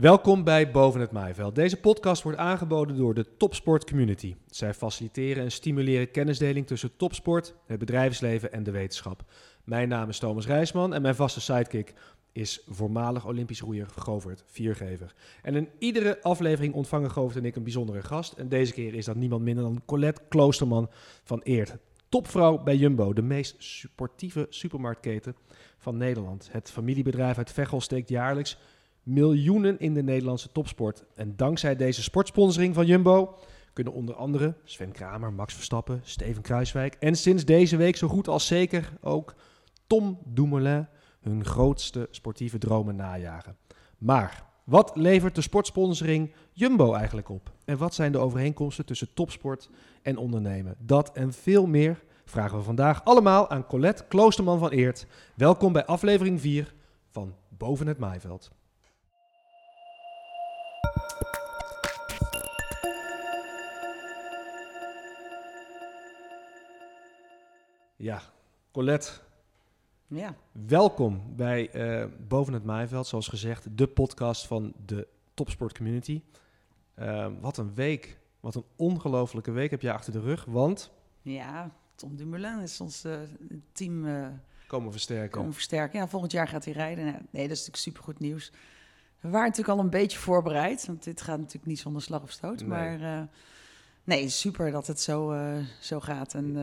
Welkom bij Boven het Maaiveld. Deze podcast wordt aangeboden door de Topsport Community. Zij faciliteren en stimuleren kennisdeling tussen topsport, het bedrijfsleven en de wetenschap. Mijn naam is Thomas Rijsman en mijn vaste sidekick is voormalig Olympisch roeier Govert Viergever. En in iedere aflevering ontvangen Govert en ik een bijzondere gast. En deze keer is dat niemand minder dan Colette Kloosterman van Eert. Topvrouw bij Jumbo, de meest sportieve supermarktketen van Nederland. Het familiebedrijf uit Veghel steekt jaarlijks miljoenen in de Nederlandse topsport. En dankzij deze sportsponsoring van Jumbo kunnen onder andere Sven Kramer, Max Verstappen, Steven Kruiswijk en sinds deze week zo goed als zeker ook Tom Dumoulin hun grootste sportieve dromen najagen. Maar wat levert de sportsponsoring Jumbo eigenlijk op? En wat zijn de overeenkomsten tussen topsport en ondernemen? Dat en veel meer vragen we vandaag allemaal aan Colette Kloosterman van Eert. Welkom bij aflevering 4 van Boven het Maaiveld. Ja, Colette, Ja, welkom bij eh, Boven het Maaiveld. Zoals gezegd, de podcast van de topsport community. Eh, wat een week, wat een ongelofelijke week heb je achter de rug. Want, ja Tom Dumoulin is ons eh, team eh, komen versterken. komen versterken. Ja, volgend jaar gaat hij rijden. Nee, dat is natuurlijk supergoed nieuws. We waren natuurlijk al een beetje voorbereid, want dit gaat natuurlijk niet zonder slag of stoot. Nee. Maar nee, super dat het zo, zo gaat. En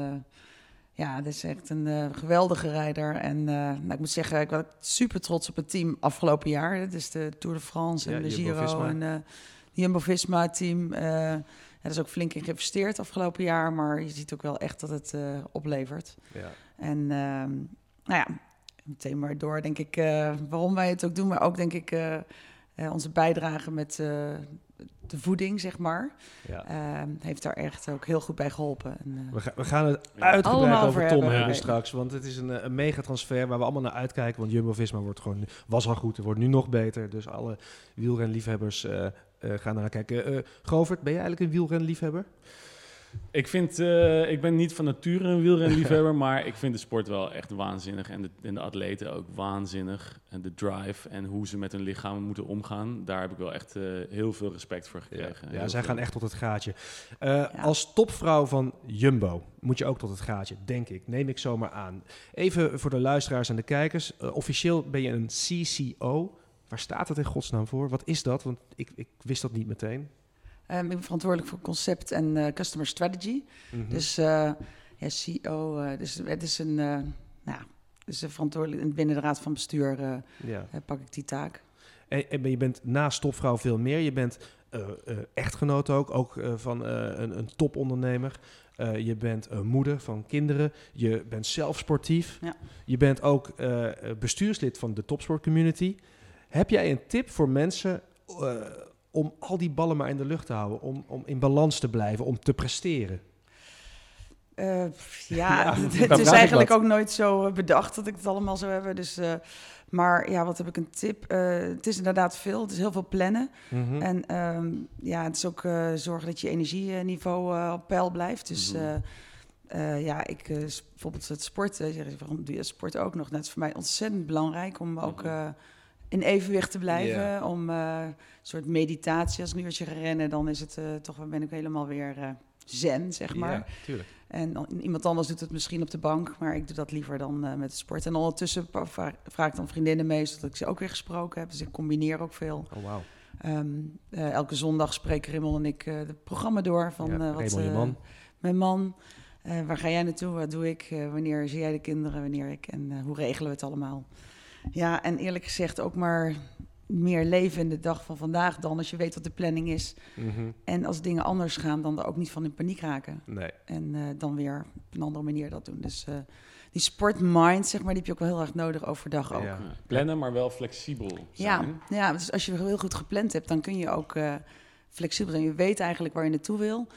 ja, het is echt een eh, geweldige rijder. En eh, nou, ik moet zeggen, ik was super trots op het team afgelopen jaar. Het is de Tour de France Ja, en de Giro en eh de Jumbo-Visma-team. Ja, er is ook flink in geïnvesteerd afgelopen jaar, maar je ziet ook wel echt dat het oplevert. Ja. En ehm, nou ja, meteen maar door, denk ik, waarom wij het ook doen, maar ook denk ik onze bijdrage met eh, de voeding, zeg maar, Ja. ehm, heeft daar echt ook heel goed bij geholpen. En, eh, We, ga- we gaan het Ja. uitgebreid over over Tom hebben. straks. Want het is een, eh, een mega transfer waar we allemaal naar uitkijken. Want Jumbo-Visma wordt gewoon, was al goed, het wordt nu nog beter. Dus alle wielrenliefhebbers eh eh, gaan naar kijken. Eh Govert, ben je eigenlijk een wielrenliefhebber? Ik, vind, eh, ik ben niet van nature een wielrenliefhebber, maar ik vind de sport wel echt waanzinnig. En de, en de atleten ook waanzinnig. En de drive en hoe ze met hun lichaam moeten omgaan. Daar heb ik wel echt eh, heel veel respect voor gekregen. Ja, zij veel. gaan echt tot het gaatje. Eh, Als topvrouw van Jumbo moet je ook tot het gaatje, denk ik. Neem ik zomaar aan. Even voor de luisteraars en de kijkers. Officieel ben je een CCO. Waar staat het in godsnaam voor? Wat is dat? Want ik, ik wist dat niet meteen. Ehm, ik ben verantwoordelijk voor concept en eh, customer strategy. Mhm. Dus eh ja, CEO, eh, dus het is een, nou, dus een verantwoordelijk binnen de raad van bestuur ja. pak ik die taak. En, en je bent naast topvrouw veel meer. Je bent echtgenoot ook, ook van een, een topondernemer. Je bent eh, moeder van kinderen. Je bent zelf sportief. Ja. Je bent ook bestuurslid van de topsportcommunity. Heb jij een tip voor mensen om al die ballen maar in de lucht te houden? Om, om in balans te blijven, om te presteren? Eh, ja, Ja, het, is eigenlijk ook nooit zo eh, bedacht dat ik het allemaal zou hebben. Dus, eh, maar ja, wat heb ik een tip? Het is inderdaad veel. Het is heel veel plannen. Mhm. En ehm, ja, het is ook zorgen dat je energieniveau op peil blijft. Dus Mhm. ja, ik bijvoorbeeld het sporten. Waarom doe je sport ook nog? Dat is voor mij ontzettend belangrijk om ook Mhm. In evenwicht te blijven. Om eh, een soort meditatie. Als ik nu uurtje ga rennen, dan is het eh, toch, ben ik helemaal weer eh, zen, zeg maar. Ja, tuurlijk. En iemand anders doet het misschien op de bank, maar ik doe dat liever dan met de sport. En ondertussen vraag ik dan vriendinnen mee, zodat ik ze ook weer gesproken heb. Dus ik combineer ook veel. Oh, wauw. Ehm, eh, elke zondag spreken Rimmel en ik het programma door van Ja, wat je eh, man. mijn man. waar ga jij naartoe? Wat doe ik? Wanneer zie jij de kinderen? Wanneer ik? En hoe regelen we het allemaal? Ja, en eerlijk gezegd ook maar meer leven in de dag van vandaag dan als je weet wat de planning is. Mhm. En als dingen anders gaan, dan er ook niet van in paniek raken. Nee. En eh, dan weer op een andere manier dat doen. Dus eh, die sportmind, zeg maar, die heb je ook wel heel erg nodig overdag ook. Ja. Ja, plannen, maar wel flexibel Ja, zijn. ja, dus als je heel goed gepland hebt, dan kun je ook eh, flexibel zijn. Je weet eigenlijk waar je naartoe wil.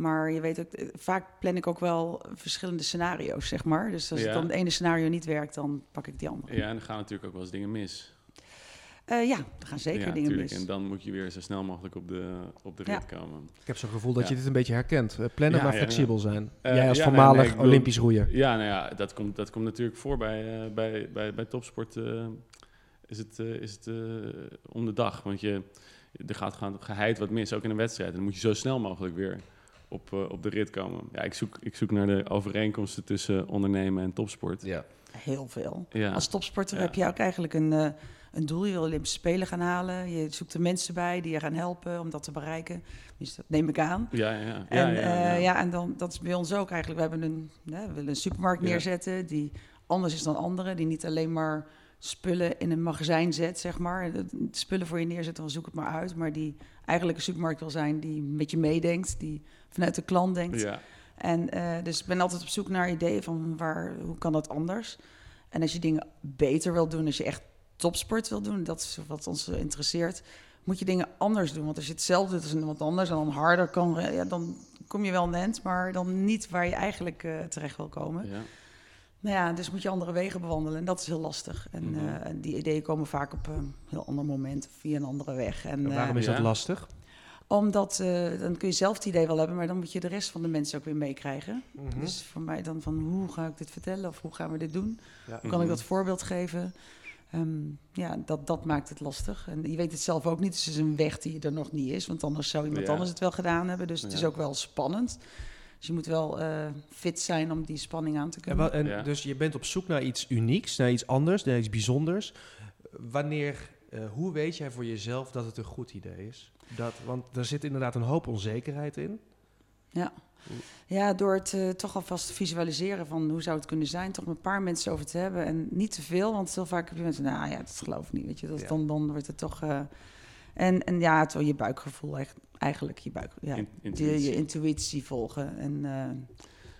Maar je weet ook, vaak plan ik ook wel verschillende scenario's, zeg maar. Dus als Ja. het dan het ene scenario niet werkt, dan pak ik die andere. Ja, en er gaan natuurlijk ook wel eens dingen mis. Eh, ja, er gaan zeker ja, dingen tuurlijk. mis. En dan moet je weer zo snel mogelijk op de, op de Ja. rit komen. Ik heb zo'n gevoel dat Ja. je dit een beetje herkent. Eh, plannen, Ja, maar ja, flexibel zijn. Eh, Jij als nee, voormalig nee, ik bedoel- Olympisch roeier. Ja, nou ja, dat komt, dat komt natuurlijk voor bij, eh, bij, bij, bij topsport. eh, is het, eh, is het om de dag. Want je, er gaat geheid wat mis, ook in een wedstrijd. En dan moet je zo snel mogelijk weer op, eh, op de rit komen. Ja, ik zoek, ik zoek naar de overeenkomsten tussen ondernemen en topsport. Ja. Heel veel. Ja. Als topsporter Ja. heb je ook eigenlijk een, eh, een doel. Je wil Olympische Spelen gaan halen. Je zoekt er mensen bij die je gaan helpen om dat te bereiken. Dus dat neem ik aan. Ja, ja, ja. En, ja, ja, ja. ja, en dan, dat is bij ons ook eigenlijk. We, hebben een, hè, we willen een supermarkt Ja. neerzetten die anders is dan andere. Die niet alleen maar spullen in een magazijn zet, zeg maar. De spullen voor je neerzet, dan zoek het maar uit. Maar die eigenlijk een supermarkt wil zijn die met je meedenkt. Die vanuit de klant denkt. Ja. En eh, dus ik ben altijd op zoek naar ideeën van waar, hoe kan dat anders? En als je dingen beter wil doen, als je echt topsport wil doen, dat is wat ons interesseert, moet je dingen anders doen. Want als je hetzelfde doet als iemand anders en dan harder kan, ja, dan kom je wel end, maar dan niet waar je eigenlijk eh, terecht wil komen. Ja. Nou ja, dus moet je andere wegen bewandelen en dat is heel lastig. En Mhm. eh, die ideeën komen vaak op een heel ander moment of via een andere weg. En, En waarom is dat Ja. lastig? Omdat, eh, dan kun je zelf het idee wel hebben, maar dan moet je de rest van de mensen ook weer meekrijgen. Mhm. Dus voor mij dan van hoe ga ik dit vertellen of hoe gaan we dit doen? Ja. Hoe kan ik Mhm. dat voorbeeld geven? Ehm, ja, dat, dat maakt het lastig. En je weet het zelf ook niet. Dus het is een weg die er nog niet is. Want anders zou iemand Ja. anders het wel gedaan hebben. Dus het is Ja. ook wel spannend. Dus je moet wel eh, fit zijn om die spanning aan te En, kunnen. wa- en Ja. Dus je bent op zoek naar iets unieks, naar iets anders, naar iets bijzonders. Wanneer, eh, hoe weet jij voor jezelf dat het een goed idee is? Dat, want er zit inderdaad een hoop onzekerheid in. Ja, door het eh, toch alvast te visualiseren van hoe zou het kunnen zijn. Toch met een paar mensen over te hebben. En niet te veel, want heel vaak heb je mensen... Nou ja, dat geloof ik niet, weet je. Dat, Ja. dan, dan wordt het toch... eh, en, en ja, het, je buikgevoel echt, eigenlijk. Je, buik, ja, In- intuïtie. je intuïtie volgen. En, eh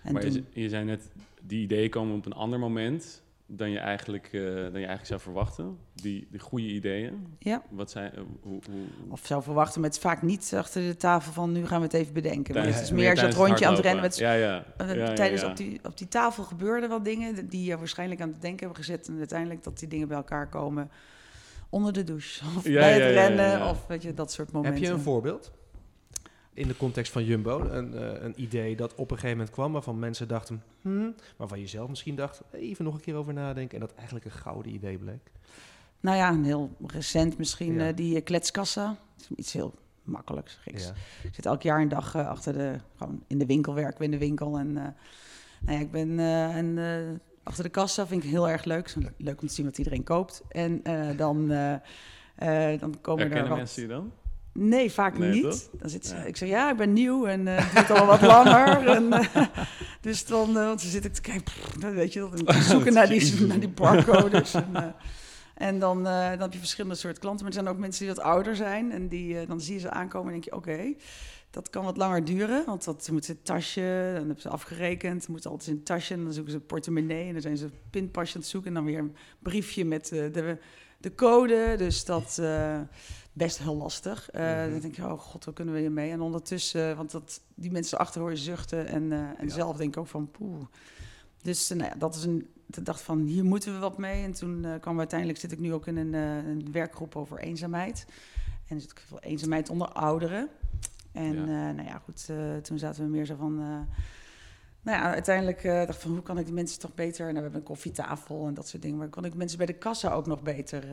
en Maar je, je zei net, die ideeën komen op een ander moment dan je eigenlijk, eh, dan je eigenlijk zou verwachten. Die, die goede ideeën. Ja. Wat zijn, eh, hoe, hoe, Of zou verwachten, maar het is vaak niet achter de tafel van nu gaan we het even bedenken. Maar tijdens- het is meer als het tijdens rondje aan het rennen met Ja, ja. Eh, Ja, tijdens ja. Op, die, op die tafel gebeurden wat dingen die je waarschijnlijk aan het denken hebben gezet. En uiteindelijk dat die dingen bij elkaar komen onder de douche. Of Ja, bij ja, het ja, ja, rennen. ja. Of weet je, dat soort momenten. Heb je een voorbeeld? In de context van Jumbo, een, eh, een idee dat op een gegeven moment kwam waarvan mensen dachten, hmm, waarvan je zelf misschien dacht, even nog een keer over nadenken en dat eigenlijk een gouden idee bleek. Nou ja, een heel recent misschien Ja. eh, die eh, kletskassa. Dat is iets heel makkelijks. Geks. Ja. Ik zit elk jaar een dag achter de, gewoon in de winkel, werken we in de winkel. En uh, nou ja, ik ben uh, en, uh, achter de kassa, vind ik heel erg leuk. Leuk om te zien wat iedereen koopt. En uh, dan, dan komen Herkennen er wat... mensen je dan? Nee, vaak nee, niet. Toch? Dan zit ze, ja. Ik zeg, ja, ik ben nieuw en uh, het duurt al wat langer. en, uh, dus dan, uh, want ze zit ik te kijken, pff, weet je, dan zoeken naar die, naar die barcodes. en, en dan, dan heb je verschillende soorten klanten. Maar er zijn ook mensen die wat ouder zijn. En die, dan zie je ze aankomen en denk je, oké, okay, dat kan wat langer duren. Want dat moet ze tasje, dan hebben ze afgerekend. Moet altijd in een tasje en dan zoeken ze een portemonnee. En dan zijn ze een pinpasje aan het zoeken. En dan weer een briefje met de, de code. Dus dat best heel lastig. Uh, mm-hmm. Dan denk je, oh god, waar kunnen we hier mee? En ondertussen, uh, want dat, die mensen achter hoor je zuchten en, uh, en ja. zelf denk ik ook van poeh. Dus nou ja, dat is een, ik dacht van, hier moeten we wat mee. En toen kwam uiteindelijk, zit ik nu ook in een, een werkgroep over eenzaamheid. En er zit ook veel eenzaamheid onder ouderen. En ja. nou ja, goed, toen zaten we meer zo van... nou ja, uiteindelijk dacht ik van, hoe kan ik die mensen toch beter... Nou, we hebben een koffietafel en dat soort dingen. Maar kan ik mensen bij de kassa ook nog beter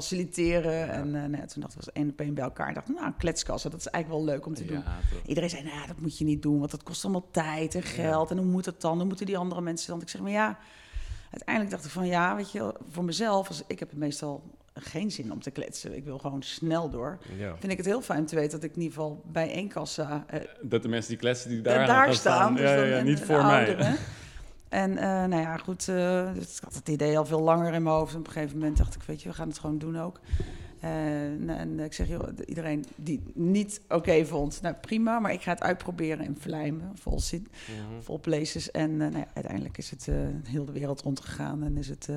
faciliteren. Ja. En uh, toen dachten we één op één bij elkaar. dacht, nou, kletskassen, dat is eigenlijk wel leuk om te ja, doen. Toch. Iedereen zei, nou, dat moet je niet doen, want dat kost allemaal tijd en geld. En hoe moet het dan? Hoe moeten die andere mensen dan? Ik zeg, maar ja, uiteindelijk dacht ik van, ja, weet je, voor mezelf, als, ik heb meestal geen zin om te kletsen. Ik wil gewoon snel door. Ja. Vind ik het heel fijn te weten dat ik in ieder geval bij één kassa... Uh, dat de mensen die kletsen die daar, daar staan. staan. Dus ja, ja, ja, niet voor mij. Ouderen. En uh, nou ja, goed, uh, dus ik had het idee al veel langer in mijn hoofd. En op een gegeven moment dacht ik, weet je, we gaan het gewoon doen ook. Uh, en ik zeg, joh, iedereen die het niet oké okay vond, nou prima. Maar ik ga het uitproberen in Vlijmen, vol, zin, mm-hmm. vol places. En nou ja, uiteindelijk is het heel de wereld rondgegaan en is het...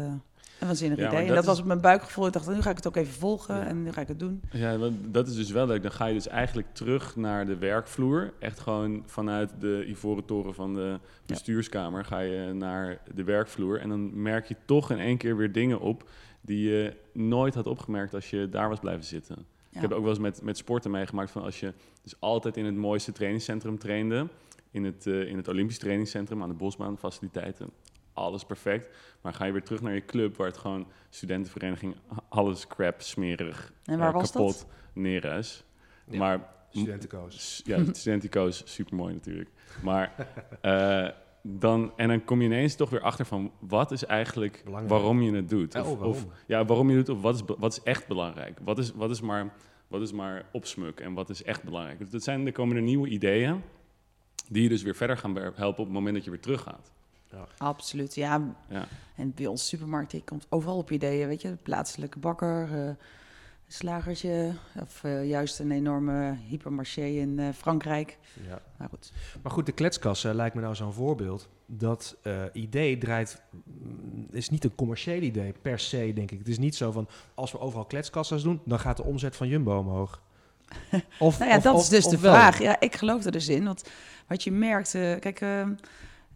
een waanzinnig ja, idee. En dat, dat is... was op mijn buikgevoel. Ik dacht, nu ga ik het ook even volgen ja. en nu ga ik het doen. Ja, dat is dus wel leuk. Dan ga je dus eigenlijk terug naar de werkvloer. Echt gewoon vanuit de ivoren toren van de bestuurskamer ga je naar de werkvloer. En dan merk je toch in één keer weer dingen op die je nooit had opgemerkt als je daar was blijven zitten. Ik heb ook wel eens met, met sporten meegemaakt van als je dus altijd in het mooiste trainingscentrum trainde, in het, uh, in het Olympisch trainingscentrum aan de Bosbaan faciliteiten, alles perfect. Maar ga je weer terug naar je club, waar het gewoon studentenvereniging, alles crap, smerig, En waar eh, was kapot, dat? neer is. Ja. Maar Studentenkoos. S- Ja, studentico's, super mooi natuurlijk. Maar eh, dan, en dan kom je ineens toch weer achter van wat is eigenlijk Belangrijk. waarom je het doet. Oh, Of, waarom? of ja, waarom je het doet, of wat is, wat is echt belangrijk. Wat is, wat is maar, wat is maar opsmuk en wat is echt belangrijk. Dus dat zijn, er komen er nieuwe ideeën die je dus weer verder gaan helpen op het moment dat je weer teruggaat. Absoluut, ja. Ja. En bij ons supermarkt, je komt overal op ideeën, weet je. Plaatselijke bakker, eh, slagertje, of eh, juist een enorme hypermarché in eh, Frankrijk. Ja. Maar goed, Maar goed, de kletskassa lijkt me nou zo'n voorbeeld. Dat eh, idee draait, mm, is niet een commercieel idee per se, denk ik. Het is niet zo van, als we overal kletskassa's doen, dan gaat de omzet van Jumbo omhoog. Of, nou ja, of- dat of- is dus de wel? vraag. Ja, ik geloof er dus in. Want wat je merkt, kijk, eh,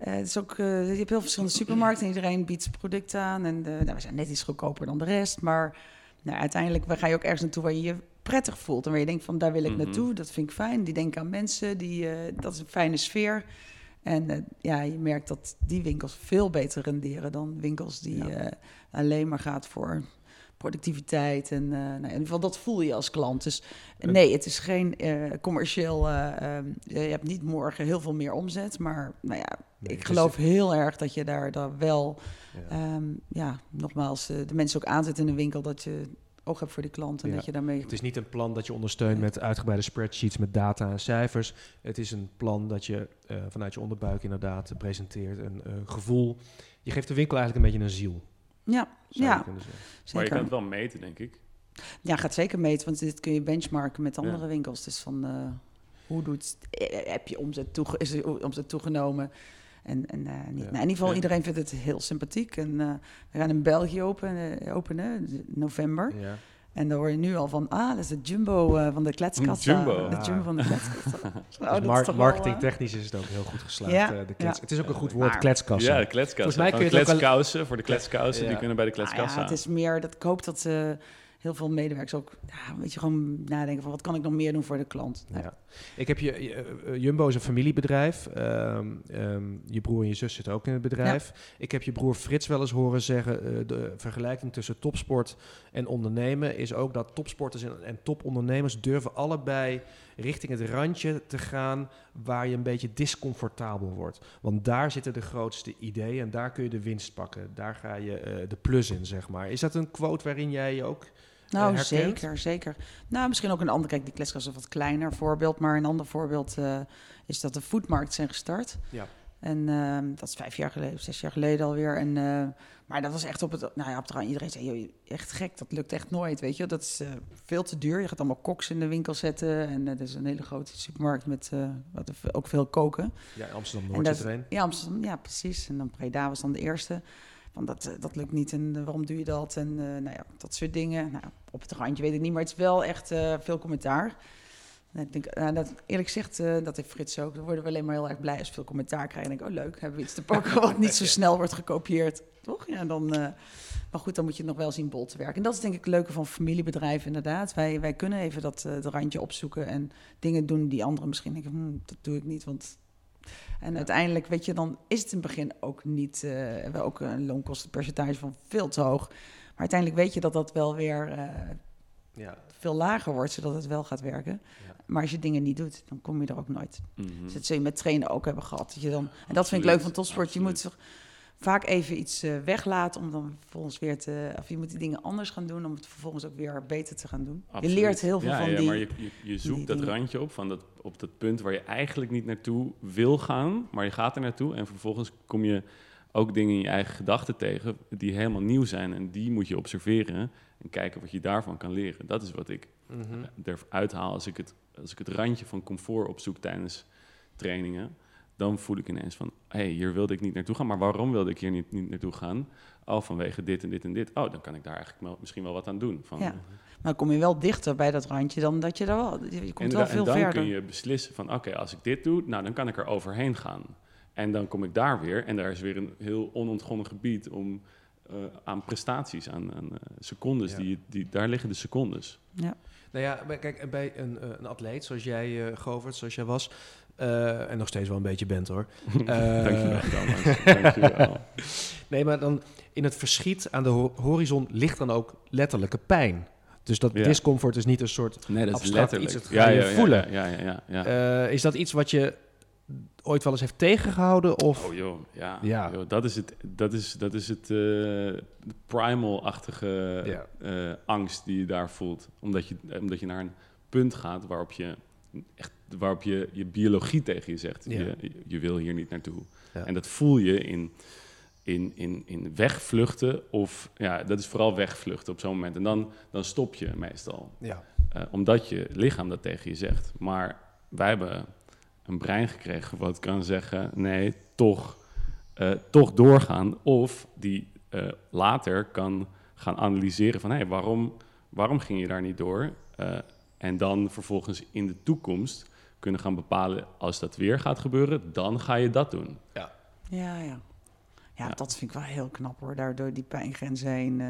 eh, het is ook, eh, je hebt heel verschillende supermarkten. en Iedereen biedt zijn product aan. En nou, we zijn net iets goedkoper dan de rest. Maar nou, uiteindelijk ga je ook ergens naartoe waar je je prettig voelt. En waar je denkt van, daar wil ik Mhm. naartoe. Dat vind ik fijn. Die denken aan mensen. Die, eh, dat is een fijne sfeer. En ja, je merkt dat die winkels veel beter renderen dan winkels die Ja. alleen maar gaat voor productiviteit. En eh, nou, in ieder geval, dat voel je als klant. Dus nee, het is geen eh, commercieel. ehm, je hebt niet morgen heel veel meer omzet. Maar nou ja, Nee, ik is- geloof heel erg dat je daar, daar wel, Ja. ehm, ja, nogmaals, de mensen ook aanzet in de winkel. Dat je oog hebt voor die klant en Ja. dat je daarmee. Het is niet een plan dat je ondersteunt met uitgebreide spreadsheets met data en cijfers. Het is een plan dat je vanuit je onderbuik inderdaad presenteert. Een gevoel. Je geeft de winkel eigenlijk een beetje een ziel. Ja, Zou Ja. je kunnen zeggen. Maar je zeker. kan het wel meten, denk ik. Ja, gaat zeker meten, want dit kun je benchmarken met Ja. andere winkels. Dus van eh, hoe doet, eh, heb je omzet, toege, is er omzet toegenomen? En, en eh, niet, Ja. nou, in ieder geval, Ja. iedereen vindt het heel sympathiek. En eh, we gaan in België open, openen, in november. Ja. En dan hoor je nu al van, ah, dat is de Jumbo eh, van de kletskassa. Jumbo. De Ah. Jumbo van de kletskassa. Oh, Dus mar- marketingtechnisch is het ook heel goed geslaagd. Ja, eh, de klets- ja. Het is ook een goed woord, Maar- kletskassa. Ja, de kletskassa. Volgens mij kun je kletskousen, voor de kletskousen, Ja. die kunnen bij de Nou kletskassa. ja, het is meer dat ik hoop dat eh, heel veel medewerkers ook ja, een beetje gewoon nadenken van wat kan ik nog meer doen voor de klant. Ja. Ik heb je, eh, Jumbo is een familiebedrijf. Ehm, ehm, je broer en je zus zitten ook in het bedrijf. Ik heb je broer Frits wel eens horen zeggen: eh, de vergelijking tussen topsport en ondernemen is ook dat topsporters en, en topondernemers durven allebei richting het randje te gaan waar je een beetje discomfortabel wordt. Want daar zitten de grootste ideeën en daar kun je de winst pakken. Daar ga je eh, de plus in, zeg maar. Is dat een quote waarin jij je ook Nou, herkent? zeker, zeker. Nou, misschien ook een ander. Kijk, die kletskast is een wat kleiner voorbeeld. Maar een ander voorbeeld eh, is dat de foodmarkt zijn gestart. Ja. En ehm, dat is vijf jaar geleden, zes jaar geleden alweer. En, eh, maar dat was echt op het, nou ja, op het. Iedereen zei, joh, echt gek, dat lukt echt nooit, weet je. Dat is eh, veel te duur. Je gaat allemaal koks in de winkel zetten. En het is een hele grote supermarkt met eh, wat ook veel koken. ja, Amsterdam En Noord dat- zit erin? Ja, Amsterdam, ja, precies. En dan Breda was dan de eerste. Van dat, eh, dat lukt niet en eh, waarom doe je dat? En eh, nou ja, dat soort dingen. Nou, op het randje weet ik niet, maar het is wel echt veel commentaar. En ik denk, nou, dat, eerlijk gezegd, dat heeft Frits ook. Dan worden we alleen maar heel erg blij als we veel commentaar krijgen. En denk ik, oh leuk, hebben we iets te pakken wat niet zo snel wordt gekopieerd. Toch? Ja, dan, maar goed, dan moet je het nog wel zien bol te werken. En dat is denk ik het leuke van familiebedrijven inderdaad. Wij, wij kunnen even dat, dat randje opzoeken en dingen doen die anderen misschien denken, hm, dat doe ik niet, want en uiteindelijk, weet je, dan is het in het begin ook niet... eh, we ook een loonkostenpercentage van veel te hoog. Maar uiteindelijk weet je dat dat wel weer eh, Ja. veel lager wordt, zodat het wel gaat werken. Ja. Maar als je dingen niet doet, dan kom je er ook nooit. Mhm. Dus dat zul je met trainen ook hebben gehad. Dat je dan, en dat vind ik leuk van topsport. Je moet vaak even iets eh, weglaten om dan vervolgens weer te... Of je moet die dingen anders gaan doen om het vervolgens ook weer beter te gaan doen. Absoluut. Je leert heel veel ja, van ja, die... maar je, je, je zoekt die dat randje op van dat, op dat punt waar je eigenlijk niet naartoe wil gaan, maar je gaat er naartoe en vervolgens kom je ook dingen in je eigen gedachten tegen die helemaal nieuw zijn en die moet je observeren en kijken wat je daarvan kan leren. Dat is wat ik er uithaal als ik, het, als ik het randje van comfort opzoek tijdens trainingen. Dan voel ik ineens van, hé, hey, hier wilde ik niet naartoe gaan. Maar waarom wilde ik hier niet, niet naartoe gaan? Oh, vanwege dit en dit en dit. Oh, dan kan ik daar eigenlijk wel, misschien wel wat aan doen. Van, Ja. Maar dan kom je wel dichter bij dat randje dan dat je daar wel... Je komt wel veel en dan verder. kun je beslissen van, oké, als ik dit doe, nou, dan kan ik er overheen gaan. En dan kom ik daar weer en daar is weer een heel onontgonnen gebied om eh, aan prestaties, aan, aan eh, secondes, Ja. die, die, daar liggen de secondes. Ja. Nou ja, kijk, bij een, eh, een atleet zoals jij, eh Govert, zoals jij was, eh, en nog steeds wel een beetje bent hoor. Eh, Dankjewel. Nee, maar dan in het verschiet aan de ho- horizon ligt dan ook letterlijke pijn. Dus dat Ja. discomfort is niet een soort... Nee, dat is Abstract letterlijk. iets, dat ga je voelen. Ja, ja, ja. ja, ja. Eh, is dat iets wat je ooit wel eens heeft tegengehouden? Of... Oh joh, ja. Ja. Joh, dat is het, dat is, dat is het eh, de primal-achtige Ja. eh, angst die je daar voelt. Omdat je, omdat je naar een punt gaat waarop je, echt, waarop je, je biologie tegen je zegt. Ja. Je, je wil hier niet naartoe. Ja. En dat voel je in, in, in, in wegvluchten of... Ja, dat is vooral wegvluchten op zo'n moment. En dan, dan stop je meestal. Ja. Eh, omdat je lichaam dat tegen je zegt. Maar wij hebben een brein gekregen wat kan zeggen: nee, toch, eh, toch doorgaan. Of die eh, later kan gaan analyseren van: hé, hey, waarom, waarom ging je daar niet door? En dan vervolgens in de toekomst kunnen gaan bepalen: als dat weer gaat gebeuren, dan ga je dat doen. Ja, ja. Ja, Ja. dat vind ik wel heel knap hoor. Daardoor die pijngrens heen. eh,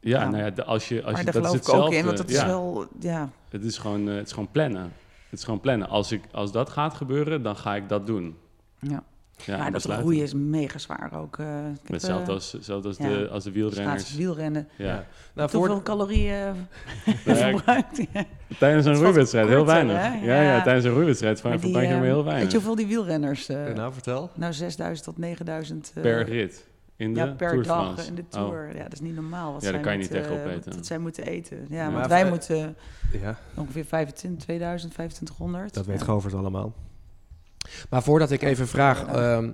Ja, Ja. nou ja, de- als je, als maar je daar dat is ook in, want dat is wel... Ja, Het is gewoon, eh, het is gewoon plannen. Het is gewoon plannen. Als, ik, als dat gaat gebeuren, dan ga ik dat doen. ja. Ja, maar dat roeien is mega zwaar ook. eh, ik heb, Hetzelfde eh, als, hetzelfde als, ja. de, als de wielrenners. wielrennen. Ja. Nou, Hoeveel voor, calorieën ja, verbruikt je? tijdens een roeiwedstrijd heel weinig. hè? Ja, ja. Ja. tijdens een roeiwedstrijd verbruik je maar eh, heel Weet weinig. je hoeveel die wielrenners... eh, nou, vertel. nou, 6000 tot 9000... eh, per rit in de ja, per Tour de dag France. in de Oh. Tour. Ja, dat is niet normaal. Wat Ja, daar zij kan je niet tegenop eh, eten. Dat zij moeten eten. Ja, Ja. want Maar wij moeten Ja. ongeveer 25, 2000, 2500. Dat weet ja. Govert allemaal. Maar voordat ik even vraag, ehm,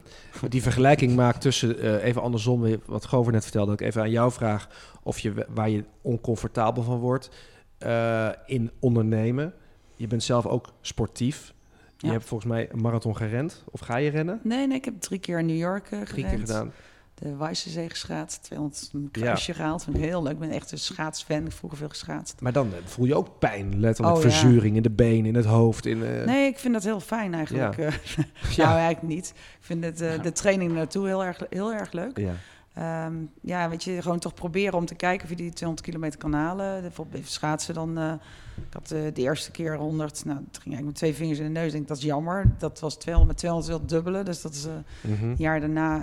die vergelijking maak tussen, eh, even andersom, weer wat Govert net vertelde, dat ik even aan jou vraag of je, waar je oncomfortabel van wordt eh, in ondernemen. Je bent zelf ook sportief. Je Ja. hebt volgens mij een marathon gerend, of ga je rennen? Nee, nee, ik heb drie keer in New York eh, Drie keer gerend. gedaan. De Weissensee geschaatst, 200 een kruisje gehaald. Vind ik heel leuk. Ik ben echt een schaatsfan. Ik vroeger veel geschaatst. Maar dan eh, voel je ook pijn, letterlijk Oh, ja. verzuring in de benen, in het hoofd. In, eh, Nee, ik vind dat heel fijn eigenlijk. Ja. Eh. Nou, eigenlijk niet. Ik vind het, de training naartoe heel erg, heel erg leuk. Ja. Ehm, ja, weet je, gewoon toch proberen om te kijken of je die 200 kilometer kan halen. Bijvoorbeeld schaatsen dan. ik had de eerste keer 100, nou, het ging eigenlijk met twee vingers in de neus. Ik denk, dat is jammer. Dat was 200 met 200 wil dubbelen. Dus dat is eh, Mhm. een jaar daarna...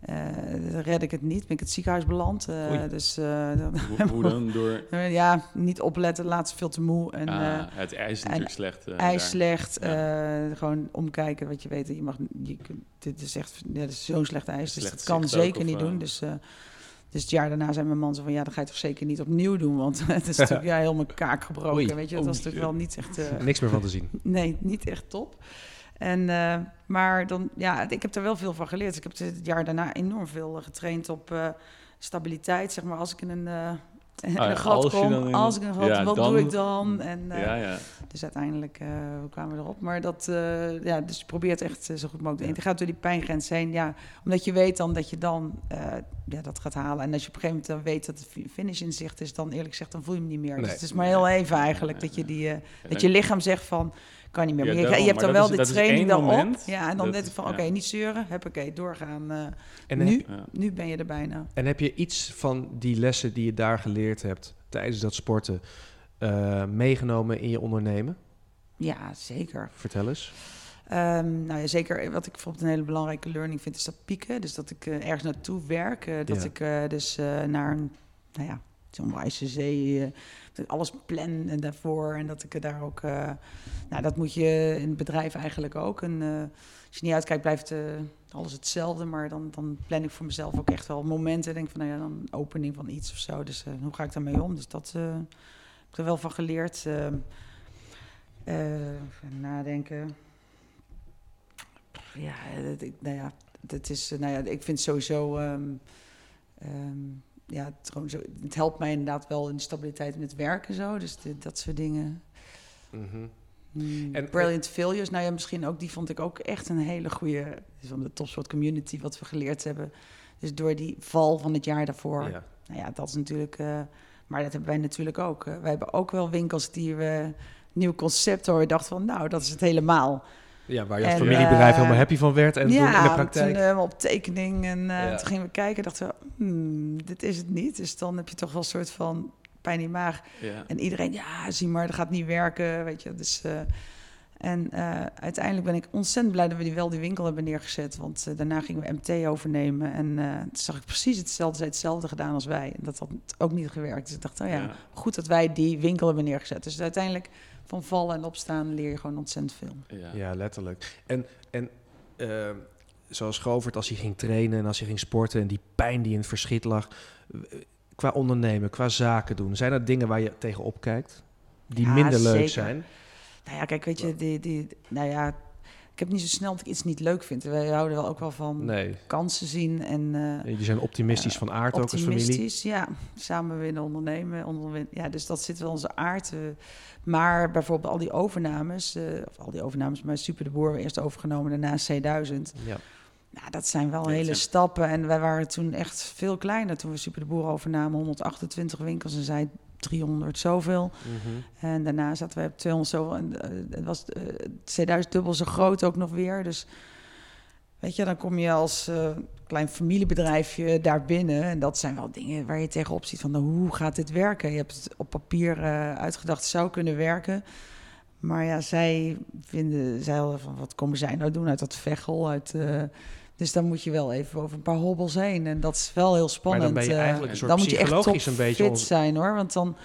eh eh, red ik het niet, ben ik het ziekenhuis beland. Eh, dus eh, dan- Hoe, hoe dan? Door... ja, niet opletten, laatst veel te moe. En, Ah, het ijs is natuurlijk slecht. eh, ijs daar. slecht, eh, gewoon omkijken wat je weet. Je mag, je, dit is echt ja, dit is zo'n slecht ijs, dus dat kan ook, zeker niet doen. Dus, eh, dus het jaar daarna zei mijn man zo van, ja, dat ga je toch zeker niet opnieuw doen, want het is natuurlijk ja, helemaal kaak gebroken, Oei. weet je. Dat was natuurlijk wel niet echt, eh, Niks meer van te zien. nee, niet echt top. En, eh, maar dan, ja, ik heb er wel veel van geleerd. Ik heb het jaar daarna enorm veel eh, getraind op eh, stabiliteit, zeg maar, als ik in een... in Ah een gat als kom, in- als ik in een gat, ja, wat dan- doe ik dan? En, Ja, ja. dus uiteindelijk hoe kwamen we erop. Maar dat, ja, dus je probeert echt zo goed mogelijk. Ja. Je gaat door die pijngrens heen, ja, omdat je weet dan dat je dan ja, dat gaat halen. En als je op een gegeven moment dan weet dat de fi- finish in zicht is, dan eerlijk gezegd, dan voel je hem niet meer. Nee. Dus het is maar heel even eigenlijk dat je die, eh, dat je lichaam zegt van, kan niet meer. Ja, Maar je, daarom. je hebt dan wel de training daarop. Ja, en dan ik van, oké, niet zeuren, heb oké, doorgaan. eh, En nu, heb, Ja. nu ben je er bijna. en heb je iets van die lessen die je daar geleerd hebt tijdens dat sporten eh, meegenomen in je ondernemen? Ja, zeker. Vertel eens. Ehm, nou ja, zeker wat ik bijvoorbeeld een hele belangrijke learning vind, is dat pieken. Dus dat ik eh, ergens naartoe werk. eh, dat Ja. ik eh, dus naar een, nou ja, zo'n wijze zee, dat ik alles plan en daarvoor. En dat ik daar ook, nou dat moet je in het bedrijf eigenlijk ook. En als je niet uitkijkt, blijft alles hetzelfde. Maar dan, dan plan ik voor mezelf ook echt wel momenten. Denk van, nou ja, dan een opening van iets of zo. Dus hoe ga ik daarmee om? Dus dat heb ik er wel van geleerd. Ehm, eh, even nadenken. Ja, ik- nou ja, het is, eh, nou ja, ik vind sowieso, ehm, ehm, ja, het, gewoon zo, het helpt mij inderdaad wel in de stabiliteit het werken zo, dus de- dat soort dingen. Hmm, En- Brilliant Failures, nou ja, misschien ook, die vond ik ook echt een hele goede, van de topsport community, wat we geleerd hebben. Dus door die val van het jaar daarvoor, Ja. nou ja, dat is natuurlijk, eh, maar dat hebben wij natuurlijk ook. eh. wij hebben ook wel winkels die we nieuw concept hoor, we dachten van, nou, dat is het helemaal. Ja, waar je als En, familiebedrijf eh, helemaal happy van werd en toen in de praktijk. toen eh, op tekening en eh, Ja. toen gingen we kijken dachten we, hmm, dit is het niet. Dus dan heb je toch wel een soort van pijn in je maag. Ja. En iedereen, ja, zie maar, dat gaat niet werken, weet je. Dus, eh, En eh, uiteindelijk ben ik ontzettend blij dat we die wel die winkel hebben neergezet. Want eh, daarna gingen we MT overnemen. En eh, toen zag ik precies hetzelfde. Ze had hetzelfde gedaan als wij. En dat had ook niet gewerkt. Dus ik dacht, oh ja, Ja. goed dat wij die winkel hebben neergezet. Dus uiteindelijk van vallen en opstaan leer je gewoon ontzettend veel. Ja. Ja, letterlijk. En, en eh, zoals Govert, als hij ging trainen en als hij ging sporten en die pijn die in het verschiet lag, qua ondernemen, qua zaken doen, zijn er dingen waar je tegenop kijkt die Ja, minder leuk zeker. zijn? Nou ja, kijk, weet je, die, die, nou ja, ik heb niet zo snel dat ik iets niet leuk vind. Wij houden wel ook wel van Nee. kansen zien en eh, Jullie zijn optimistisch van aard ook als familie. optimistisch. Ja, samen winnen, ondernemen. onderwin- ja, dus dat zit wel in onze aard. eh. maar bijvoorbeeld al die overnames, eh, of al die overnames, maar Super de Boer eerst overgenomen, daarna C1000. Ja. Nou, dat zijn wel hele stappen. En wij waren toen echt veel kleiner toen we Super de Boer overnamen. 128 winkels en zij 300 zoveel. Mhm. En daarna zaten wij op 200 zoveel. En eh, het was eh, 2000 dubbel zo groot ook nog weer. Dus weet je, dan kom je als eh, klein familiebedrijfje daar binnen. En dat zijn wel dingen waar je tegenop ziet van nou, hoe gaat dit werken? Je hebt het op papier eh, uitgedacht, zou kunnen werken. Maar ja, zij vinden, zij hadden van wat komen zij nou doen uit dat vechel? Uit, dus dan moet je wel even over een paar hobbels heen. En dat is wel heel spannend. Maar dan ben je eh, eigenlijk een soort dan moet je echt top een beetje fit zijn hoor. Want dan,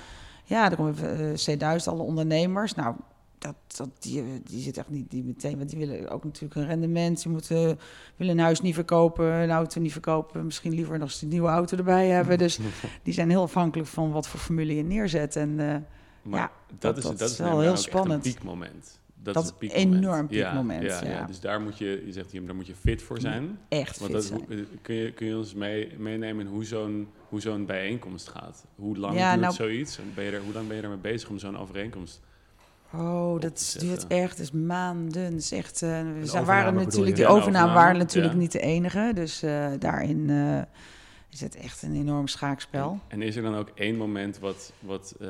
ja, dan komen eh, C1000, alle ondernemers. Nou, dat, dat, die, die zit echt niet die meteen, want die willen ook natuurlijk een rendement. Die moeten, willen een huis niet verkopen, een auto niet verkopen. Misschien liever nog eens een nieuwe auto erbij hebben. Dus die zijn heel afhankelijk van wat voor formule je neerzet. En eh, Maar Ja, dat, dat- is, dat dat is wel heel spannend. een piekmoment. Dat, Dat is een piekmoment. enorm piekmoment, Ja, ja. ja. Dus daar moet je, je zegt hier, daar moet je fit voor zijn. echt Want fit dat, hoe- kun, je, kun je ons mee, meenemen in hoe zo'n, hoe zo'n bijeenkomst gaat? Hoe lang duurt nou- zoiets? En ben je er, hoe lang ben je ermee bezig om zo'n overeenkomst? Oh, dat duurt echt, is maanden. Echt, eh, we waren natuurlijk, die overname overname, waren natuurlijk ja. niet de enige. Dus eh, daarin eh, is het echt een enorm schaakspel. En, en is er dan ook één moment wat, wat, eh,